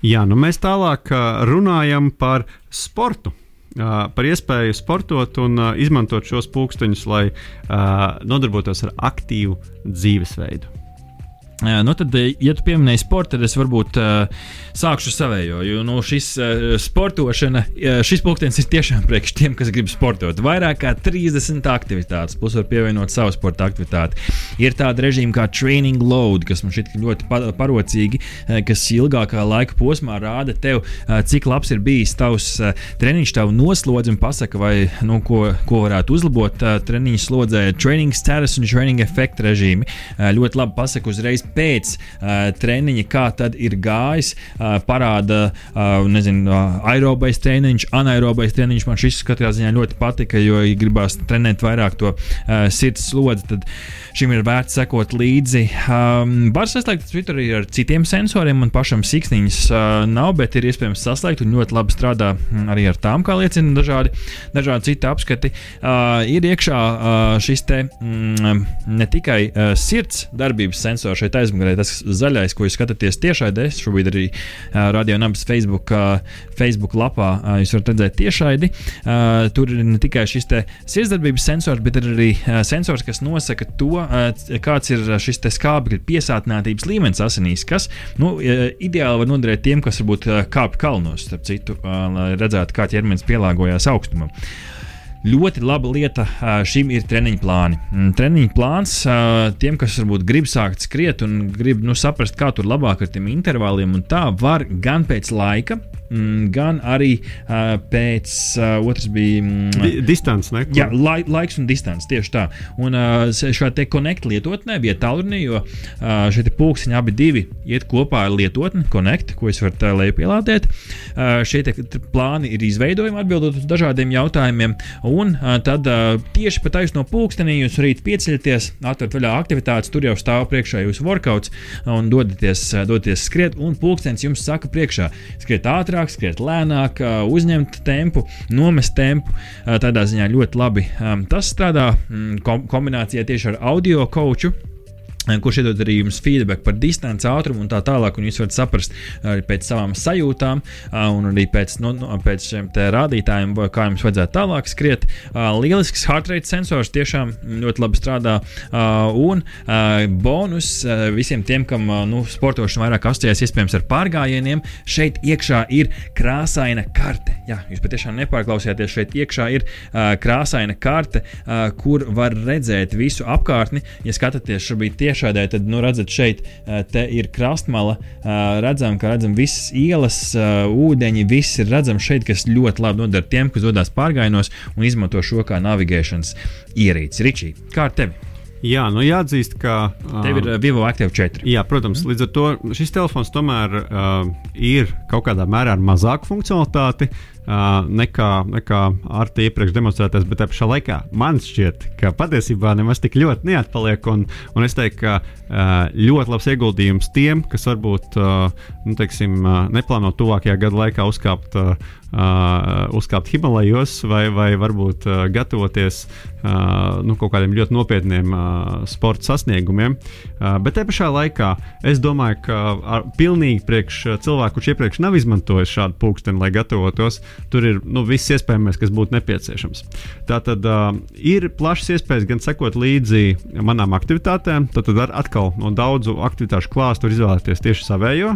C: Jā, nu mēs tālāk runājam par sportu. Par iespēju sportot un izmantot šos pulksteņus, lai nodarbotos ar aktīvu dzīvesveidu.
A: Nu, tad, ja tu pieminēji sportu, tad es varbūt uh, sākšu savējo. Jo nu, šis uh, sportošana, šis pulkstenis ir tiešām priekš tiem, kas grib sportot. Vairāk kā 30 aktivitātes, plus var pievienot savu sporta aktivitāti. Ir tāda režīma kā training load, kas man šķiet ļoti parocīgi, kas ilgākā laika posmā rāda tev, uh, cik labs ir bijis tavs uh, treniņš, tavu noslodzi un pasaka, vai nu, ko, ko varētu uzlabot uh, treniņš slodzē. Training status un training effect režīmi uh, ļoti labi pasaka uzreiz pēc uh, treniņa, kā tad ir gājis. Uh, parāda, uh, nezinu, uh, aerobais treniņš, anaerobais treniņš. Man šis katrā ziņā ļoti patika, jo, ja gribās trenēt vairāk to uh, sirds slodzi, tad šim ir vērts sekot līdzi. Um, var saslēgt Twitter arī ar citiem sensoriem, man pašam siksniņas uh, nav, bet ir iespējams saslēgt un ļoti labi strādā arī ar tām, kā liecina dažādi, dažādi citi apskati. Uh, ir iekšā uh, šis te mm, ne tikai uh, sirds darbības sensors šeit aizmugurē, tas zaļais, ko jūs skatāties tiešraidē, šobrīd arī uh, Radio Nabas Facebook, uh, Facebook lapā uh, jūs varat redzēt tiešraidi. Uh, tur ir ne tikai šis sirdsdarbības sensors, bet ir arī uh, sensors, kas nosaka to, uh, kāds ir šis skābekļa piesātinātības līmenis asinīs, kas nu, ideāli var noderēt tiem, kas varbūt kāpj kalnos, starp citu, lai redzētu, kā ķermenis pielāgojās augstumam. Ļoti laba lieta šim ir treniņa plāni. Mm, treniņa plāns tiem, kas varbūt grib sākt skriet un grib nu, saprast, kā tur labāk ar tiem intervāliem, un tā var gan pēc laika, mm, gan arī uh, pēc uh, otras bija
C: mm, distance. Ne?
A: Jā, lai, laiks un distance tieši tā. Un uh, šāda te connect lietotnē bija tālrunī, jo uh, šie pulksteņi abi divi iet kopā ar lietotni connect, ko es varu lejupielādēt. Uh, šie plāni ir izveidojami atbildot uz dažādiem jautājumiem, un uh, tad uh, tieši pa taisno pulkstenī jūs rīt pieceļaties, atverat vaļā aktivitātes, tur jau stāv priekšā jūsu workouts un dodaties, dodaties skriet, un pulkstenis jums saka priekšā skriet ātrāk ātrāk, skriet lēnāk, uzņemt tempu, nomest tempu. Tādā ziņā ļoti labi tas strādā mm, kombinācijā tieši ar audio koču kurš iedod arī jums feedback par distanci, ātrumu un tā tālāk. Un jūs varat saprast arī pēc savām sajūtām, un arī pēc, nu, nu pēc šiem rādītājiem, kā jums vajadzētu tālāk skriet. Lielisks heart rate sensors tiešām ļoti labi strādā. Un bonus visiem tiem, kam nu, sportošana vairāk asociējas iespējams ar pārgājieniem, šeit iekšā ir krāsaina karte. Jā, jūs patiešām nepārklausījāties, šeit iekšā ir krāsaina karte, kur var redzēt visu apkārtni. Ja skatāties šobrīd tieši tiešādē, tad nu, redzat, šeit ir krastmala. Redzam, ka redzam visas ielas, ūdeņi, viss ir redzams šeit, kas ļoti labi noder tiem, kas dodas pārgājienos un izmanto šo kā navigēšanas ierīci. Ričī, kā ar tevi?
C: Jā, nu jāatzīst, ka.
A: Uh, Tev ir Vivo Active 4.
C: Jā, protams, līdz ar to šis telefons tomēr uh, ir kaut kādā mērā ar mazāku funkcionalitāti. Uh, nekā, nekā ar te iepriekš demonstrētais, bet tā pašā laikā man šķiet, ka patiesībā nemaz tik ļoti neatpaliek. Un, un es teiktu, ka uh, ļoti labs ieguldījums tiem, kas varbūt uh, nu, teiksim, uh, neplāno tuvākajā gada laikā uzkāpt uh, uh, uzkāpt Himalajos vai, vai varbūt uh, gatavoties uh, nu, kaut kādiem ļoti nopietniem uh, sporta sasniegumiem. Uh, bet te pašā laikā es domāju, ka ar, pilnīgi priekš cilvēku, kurš iepriekš nav izmantojis šādu pulksteni, lai gatavotos, tur ir nu, viss iespējamais, kas būtu nepieciešams. Tā tad uh, ir plašas iespējas gan sekot līdzi manām aktivitātēm, tad, tad atkal no daudzu aktivitāšu klāstu izvēlēties tieši savējo.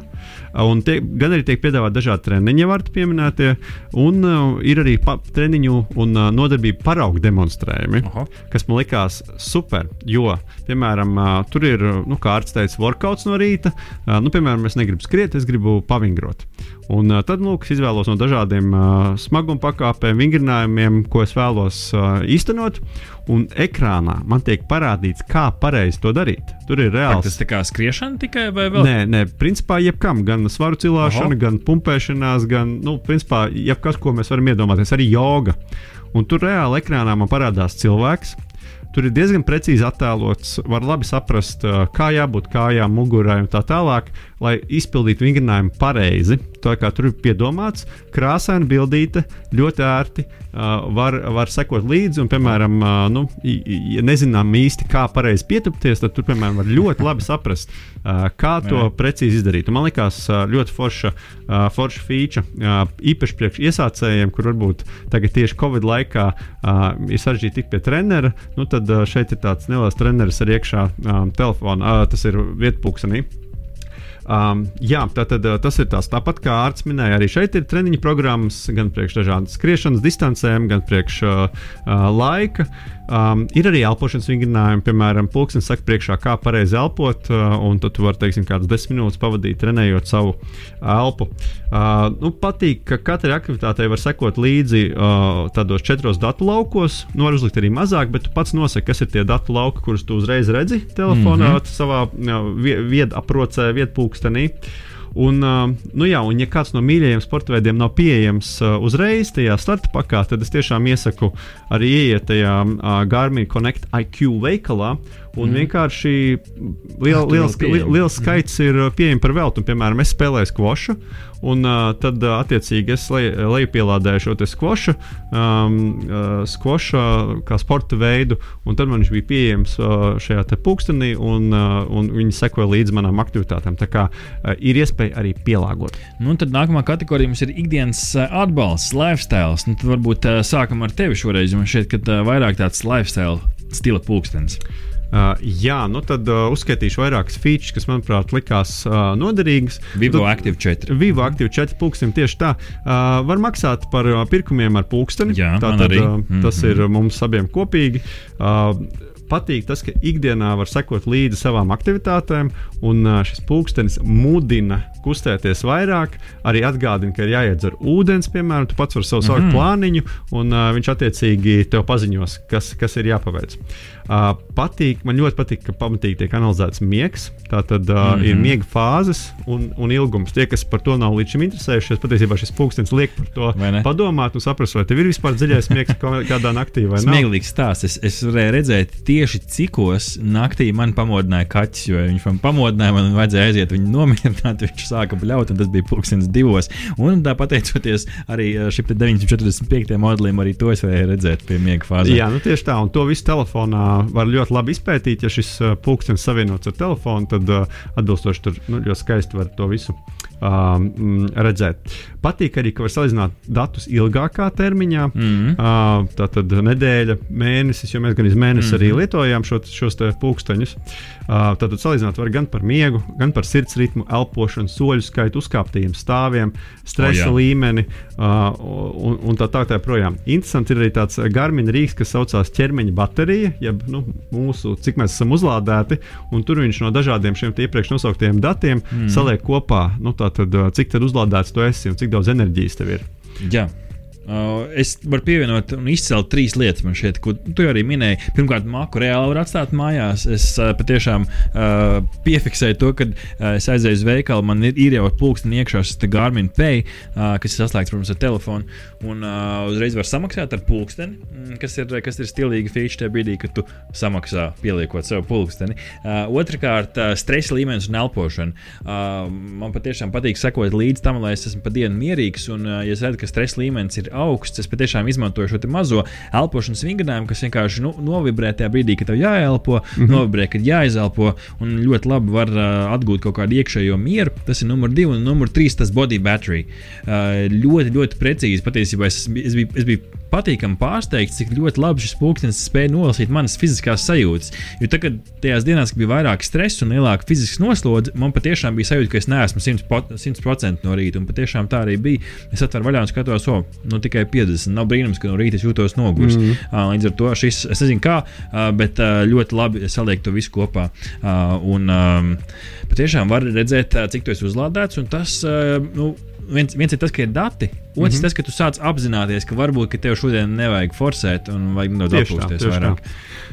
C: Un tie, gan arī tiek piedāvāti dažādi treniņi, var pieminētie, Un uh, ir arī pa, treniņu un uh, nodarbību paraugu demonstrējumi, Aha. kas man likās super. Jo, piemēram, uh, tur ir, nu, kā ārsts teica, workouts no rīta. Uh, nu, piemēram, es negribu skriet, es gribu pavingrot. Un uh, tad, lūk, es izvēlos no dažādiem uh, smaguma pakāpēm, vingrinājumiem, ko es vēlos uh, īstenot. Un ekrānā man tiek parādīts, kā pareizi to darīt. Tur ir reāls.
A: Tas tā kā skriešana tikai vai vēl?
C: Nē, nē, principā jebkam, gan svaru cilāšana, Aha. gan pumpēšanās, gan, nu, principā, jebkas, ko mēs varam iedomāties, arī joga. Un tur reāli ekrānā man parādās cilvēks, Tur ir diezgan precīzi attēlots, var labi saprast, kā jābūt kājām, mugurai un tā tālāk, lai izpildītu vingrinājumu pareizi. Tā kā tur ir piedomāts, krāsaina bildīte, ļoti ērti, uh, var, var sekot līdzi. Un, piemēram, uh, nu, ja nezinām īsti, kā pareizi pietupties, tad tur, piemēram, var ļoti labi saprast, uh, kā to Jā. precīzi izdarīt. Un man liekas, uh, ļoti forša, uh, forša feature, uh, īpaši priekš iesācējiem, kur varbūt tagad tieši Covid laikā uh, ir sarežģīti tikt pie trenera. Nu, tad uh, šeit ir tāds neliels treneris ar iekšā um, telefonā, uh, tas ir vietpūkstenī. Um, jā, tātad tas ir tās tāpat kā Ārts minēja. Arī šeit ir treniņu programmas gan priekš dažādas skriešanas distancēm, gan priekš uh, uh, laika. Um, ir arī elpošanas vingrinājumi, piemēram, pulkstenis saka, priekšā, kā pareizi elpot, uh, un tad tu vari, teiksim, kādas desmit minūtes pavadīt, trenējot savu elpu. Uh, nu, patīk, ka katrai aktivitātei var sekot līdzi uh, tādos četros datu laukos. Nu, var uzlikt arī mazāk, bet tu pats nosaki, kas ir tie datu lauki, kurus tu uzreiz redzi telefonā, mm -hmm. savā uh, viedaprocē, vietpulkstenī. Un, nu jā, un ja kāds no mīļajiem sporta veidiem nav pieejams uzreiz tajā starta pakā, tad es tiešām iesaku arī ieiet tajā Garmin Connect IQ veikalā. Un mm. vienkārši liel, liels, liels skaits mm. ir pieejams par veltu. Piemēram, es spēlēju skvošu, Un uh, tad, uh, attiecīgi, es le, lejupielādēju šo skvošu, um, uh, skvošu kā sporta veidu, un tad man viņš bija pieejams uh, šajā pulkstenī, un, uh, un viņi sekoja līdzi manām aktivitātēm. Tā kā uh, ir iespēja arī pielāgot.
A: Nu, tad nākamā kategorija mums ir ikdienas atbalsts, lifestyle. Nu, tad varbūt uh, sākam ar tevi šoreiz, jo man šķiet, ka uh, vairāk tāds lifestyle stila pulkstenis.
C: Uh, jā, nu tad uh, uzskaitīšu vairākas features, kas manuprāt likās uh, noderīgas.
A: Vivo Active 4.
C: Vivo Active 4 pulkstenim tieši tā. Uh, var maksāt par uh, pirkumiem ar pulksteni.
A: Jā,
C: tā tad uh, mm -hmm. tas ir mums abiem kopīgi. Uh, patīk tas, ka ikdienā var sekot līdzi savām aktivitātēm, un uh, šis pulkstenis mudina kustēties vairāk, arī atgādina, ka ir jāiedzer ūdens, piemēram, tu pats vari savu mm -hmm. plāniņu, un uh, viņš attiecīgi tev paziņos, kas, kas ir jāpaveic. Uh, patīk, man ļoti patīk, ka pamatīgi tiek analizēts miegs. Tā tad uh, mm -hmm. ir miega fāzes un, un ilgums. Tie, kas par to nav līdz šim interesējušies, patiesībā šis pulkstenis liek par to padomāt un saprast, vai tev ir vispār dziļais miegs kādā naktī vai
A: nē. Smieklīgs stāsts. Es, es varēju redzēt tieši cikos naktī man pamodināja kaķis, jo viņš man pamodināja, man vajadzēja aiziet viņu nomierināt. Viņš sāka bļaut, un tas bija pulkstenis divos. Un tā pateicoties arī šim 945. modelim, arī to es varēju redzēt pie miega fāzes.
C: Jā, nu tieši tā, un to visu telefonā var ļoti labi izpētīt. Ja šis pulkstenis savienots ar telefonu, tad atbilstoši tur nu, ļoti skaisti var to visu um, redzēt. Patīk arī, ka var salīdzināt datus ilgākā termiņā. Mm -hmm. uh, tā tad nedēļa, mēnesis, jo mēs gan iz mēnesi mm -hmm. arī mhm. lietojām šo, šos pulksteņus. Uh, tātad salīdzināt var gan par miegu, gan par sirds ritmu, elpošanu, soļu skaitu, uzkāptajiem stāviem, stresa oh, jā. līmeni uh, un, un tā tā joprojām. Interesanti ir arī tāds Garmin rīks, kas saucās ķermeņa baterija, jeb nu, mūsu, cik mēs esam uzlādēti, un tur viņš no dažādiem šiem iepriekš nosauktiem datiem mm. saliek kopā. Nu, tā tad, cik tad uzlādēts tu esi un cik daudz enerģijas tev ir.
A: Jā. Uh, es varu pievienot un izcelt trīs lietas, šeit, ko tu arī minēji. Pirmkārt, māku reāli var atstāt mājās. Es uh, patiešām uh, piefiksēju to, ka uh, es aizēju uz veikalu, man ir, ir jau pulksteni iekšā šis Garmin Pay, uh, kas ir saslēgts, protams, ar telefonu. Un uh, uzreiz var samaksāt ar pulksteni, mm, kas ir, kas ir stilīga feature tajā brīdī, kad tu samaksā, pieliekot sev pulksteni. Uh, Otrakārt, uh, stresa līmenis un elpošana. Uh, man patiešām patīk sekot līdz tam, lai es esmu pa dienu mierīgs. Un, uh, ja es redzu, ka stresa līmenis ir augsts. Es patiešām izmantoju šo mazo elpošanas vingrinājumu, kas vienkārši nu, novibrē tajā brīdī, kad tev jāelpo, mm -hmm. novibrē, kad jāizelpo. Un ļoti labi var uh, atgūt kaut kādu iekšējo mieru. Tas ir numur divi, un numur trīs tas body battery. Uh, ļoti, ļoti precīzi. Patiesībā es, es, biju, es biju patīkami pārsteigts, cik ļoti labi šis pulkstenis spēja nolasīt manas fiziskās sajūtas. Jo tagad, tajās dienās, kad bija vairāk stresa un lielāka fiziska noslodze, man patiešām bija sajūta, ka es neesmu 100% no rīta. Un patiešām tā arī bija. Es atveru vaļā un skatos, oh, nu, tikai 50. Nav brīnums, ka no rīta es jūtos noguris. Mm -hmm. Līdz ar to šis, es nezinu, kā, bet ļoti labi saliek to visu kopā. Un patiešām var redzēt, cik tu esi uzlādēts. Un tas, nu, viens, viens ir tas, ka ir dati Otrs, mm -hmm. tas, ka tu sāc apzināties, ka varbūt ka tev šodien nevajag forsēt un vajag nedaudz atpūsties vairāk. Tā.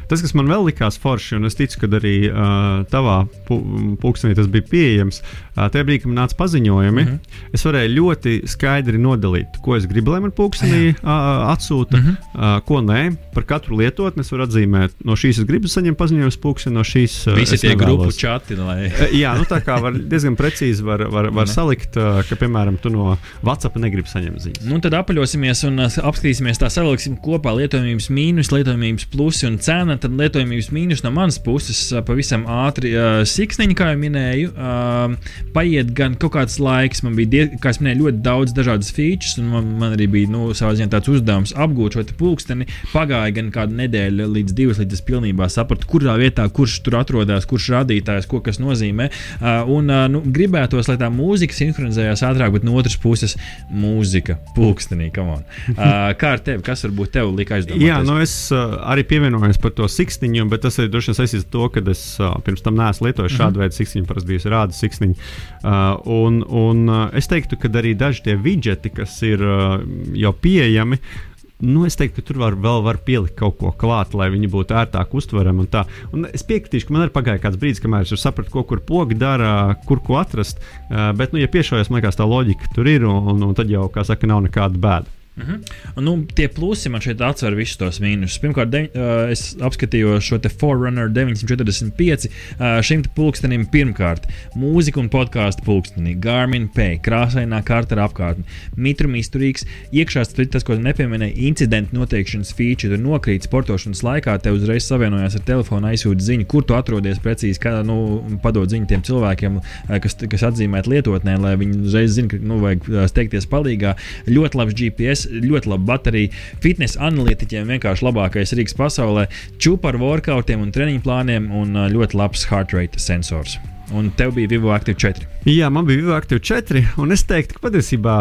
C: Tas, kas man vēl likās forši, un es ticu, ka arī uh, tavā pulkstenī tas bija pieejams, uh, tajā brīdī, kad man nāca paziņojumi, mm -hmm. es varēju ļoti skaidri nodalīt, ko es gribu, lai man pulkstenī uh, atsūta, mm -hmm. uh, ko nē. Par katru lietotni es varu atzīmēt, no šīs es gribu saņemt paziņojumus pulksteni, no šīs
A: uh, visi tie grupu čati. Lai...
C: Jā, nu tā kā var diezgan precīzi var, var, var salikt, uh, ka, piemēram, tu no WhatsApp negribi saņemt ziņas.
A: Nu, tad apaļosimies un apskatīsimies tā savilksim kopā lietojamības mīnus, lietojamības plusi un cena. Tad lietojamības mīnus no manas puses pavisam ātri uh, siksniņi, kā jau minēju. Uh, paiet gan kaut kāds laiks, man bija, die, kā es minēju, ļoti daudz dažādas features, un man, man arī bija nu, ziņā, tāds uzdevums apgūt šo pulksteni. Pagāja gan kāda nedēļa līdz divas, līdz es pilnībā sapratu, kurā vietā, kurš tur atrodas, kurš rādītājs, ko kas nozīmē. Uh, un uh, nu, gribētos, lai tā mūzika sinhronizējās ātrāk, bet no otras puses mūzika pulkstenī. Uh, kā ar tevi? Kas varbūt tev lika aizdomāties?
C: Jā, nu es uh, arī pievienojos par to siksniņu, bet tas arī droši vien saistīts ar to, ka es uh, pirms tam neesmu lietojis mm -hmm. šādu veidu siksniņu, parasti bijusi rāda siksniņa. Uh, un, un uh, es teiktu, ka arī daži tie widgeti, kas ir uh, jau pieejami, Nu, es teiktu, ka tur var, vēl var pielikt kaut ko klāt, lai viņi būtu ērtāk uztverami. Un un es piekritīšu, ka man arī pagāja kāds brīdis, kamēr es sapratu, ko kur pogi dara, kur ko atrast. Uh, bet, nu, ja piešaujas, man liekas, tā loģika tur ir, un, un tad jau, kā saka, nav nekāda bēda.
A: Mm -hmm. Nu, tie plusi man šeit atsver visus tos mīnusus. Pirmkārt, de, uh, es apskatījos šo te Forerunner 945. Uh, šim pulkstenim pirmkārt mūzika un podkāstu pulksteni, Garmin Pay, krāsainā kārta apkārtne, mitrum izturīgs, iekšā tas, ko nepieminēja, incidentu noteikšanas feature. Tur nokrīt sportošanas laikā, te uzreiz savienojās ar telefonu, aizsūta ziņu, kur tu atrodies precīzi, kā nu, padod ziņu tiem cilvēkiem, kas, kas atzīmēti lietotnē, lai viņi uzreiz zinātu, ka nu, vajag steigties palīgā. Ļoti labs GPS ļoti laba baterija. Fitnesa analītiķiem vienkārši labākais rīks pasaulē, čūpa ar workoutiem un treniņu plāniem un ļoti labs heart rate sensors. Un tev bija Vivo Active 4.
C: Jā, man bija Vivo Active 4, un es teiktu, ka patiesībā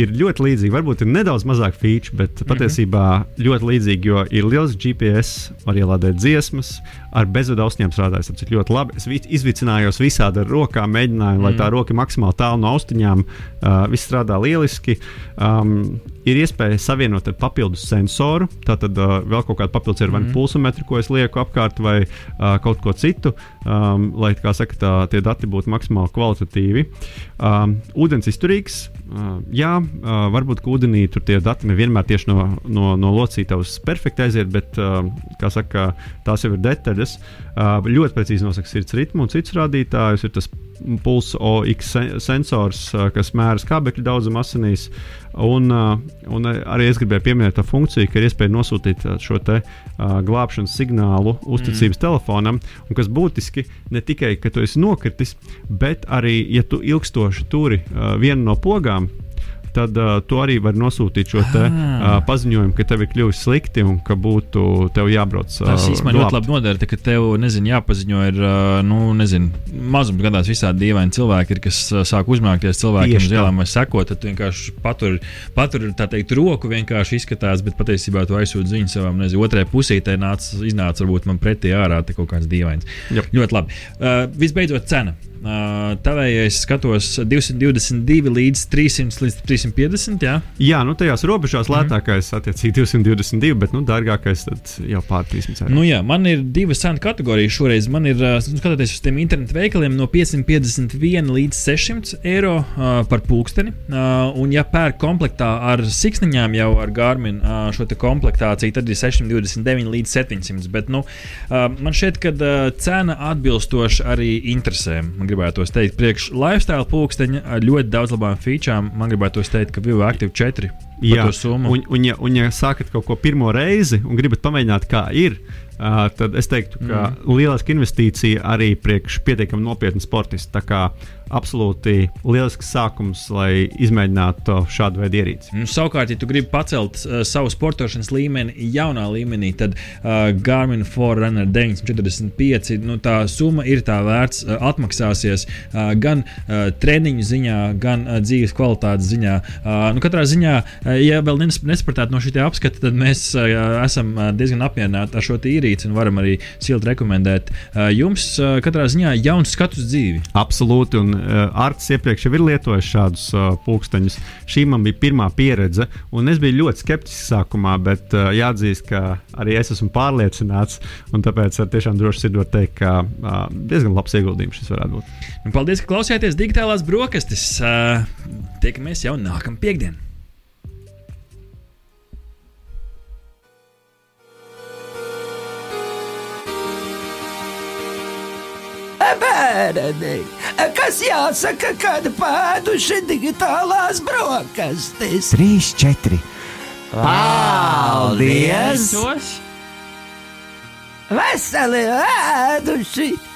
C: ir ļoti līdzīgi. Varbūt ir nedaudz mazāk feature, bet mm -hmm. patiesībā ļoti līdzīgi, jo ir liels GPS, var ielādēt dziesmas, ar bezvadu ausņiem strādājis. Tas ir ļoti labi. Es izvicinājos visādi ar rokām, mēģināju, mm. lai tā roka maksimāli tālu no austiņām. Uh, viss strādā lieliski. Um, ir iespēja savienot ar papildus sensoru. Tātad uh, vēl kaut kāda papildus ir mm. vai nu pulsometri, ko es lieku apkārt, vai uh, kaut ko citu, um, lai saka, tā, tie dati būtu maksimāli kvalitatīvi. Um, ūdens izturīgs. Uh, jā, uh, varbūt ūdenī tur tie dati nevienmēr tieši no, no, no locītavas perfekti aiziet, bet uh, saka, tās jau ir detaļas. Uh, ļoti precīzi nosaka sirds ritmu un citus rādītājus. Ir tas pulsa OX sensors, uh, kas mēra skābekļa daudzumu asinīs. Uh, un arī es gribēju pieminēt to funkciju, ka ir iespēja nosūtīt šo te, uh, glābšanas signālu uzticības mm. telefonam, un kas būtiski ne tikai, ka tu esi nokritis, bet arī, ja tu ilgstoši turi uh, vienu no pogām, tad uh, tu arī vari nosūtīt šo te, uh, paziņojumu, ka tev ir kļuvis slikti un ka būtu tev jābrauc. Uh,
A: Tas īstenībā ļoti labi noder, ka tev nezinu, jāpaziņo, ir uh, nu, nezinu, mazums gadās visādi dīvaini cilvēki, ir, kas uh, sāk uzmākties cilvēkiem uz ielām vai sekot. Tad vienkārši patur, patur teikt, roku, vienkārši izskatās, bet patiesībā tu aizsūti ziņu savam, nezinu, otrajai pusītē nāc, iznāca varbūt man pretī ārā kaut kāds dīvains. Jop. Ļoti labi. Uh, visbeidzot, cena. Tavējais skatos 222 līdz 300 līdz 350. Jā,
C: jā nu tajās robežās mm. lētākais attiecīgi 222, bet nu, dārgākais jau pār 300.
A: Nu, jā, man ir divas cenu kategorijas šoreiz. Man ir, nu, skatoties uz tiem internetu veikaliem, no 551 līdz 600 eiro uh, par pulksteni. Uh, un, ja pērk komplektā ar siksniņām, jau ar Garmin uh, šo komplektāciju, tad ir 629 līdz 700. Bet, nu, uh, man šķiet, ka uh, cena atbilstoši arī interesēm. Man gribētu teikt, priekš lifestyle pulksteņa ar ļoti daudz labām featurām. Man gribētu teikt, ka Vivo Active 4
C: Jā, un, un, ja, un ja sākat kaut ko pirmo reizi un gribat pamēģināt, kā ir, uh, tad es teiktu, ka mm. lieliska investīcija arī priekš pietiekami nopietnu sportistu. Tā kā absolūti lielisks sākums, lai izmēģinātu šādu veidu ierīci.
A: Nu, savukārt, ja tu gribi pacelt uh, savu sportošanas līmeni jaunā līmenī, tad uh, Garmin Forerunner 945 nu, tā summa ir tā vērts, uh, atmaksāsies uh, gan uh, treniņu ziņā, gan uh, dzīves kvalitātes ziņā. Uh, nu, katrā ziņā, uh, ja vēl nesapratat no šī apskata, tad mēs uh, esam diezgan apmierināti ar šo tīrīts un varam arī silti rekomendēt. Uh, jums uh, katrā ziņā jauns skats uz dzīvi.
C: Absolūti, un Arts iepriekš jau ir lietojis šādus uh, pulksteņus. Šī man bija pirmā pieredze, un es biju ļoti skeptisks sākumā, bet uh, jāatzīst, ka arī es esmu pārliecināts, un tāpēc ar tiešām droši sirdot teikt, ka diezgan labs ieguldījums šis varētu būt.
A: Paldies, ka klausījāties digitālās brokastis. Tiekamies jau nākamā piekdienā.
D: Bērni, kas jāsaka, kad pēduši digitālās brokastis?
B: Trīs, četri. Paldies!
A: Tos!
D: Veseli ēduši!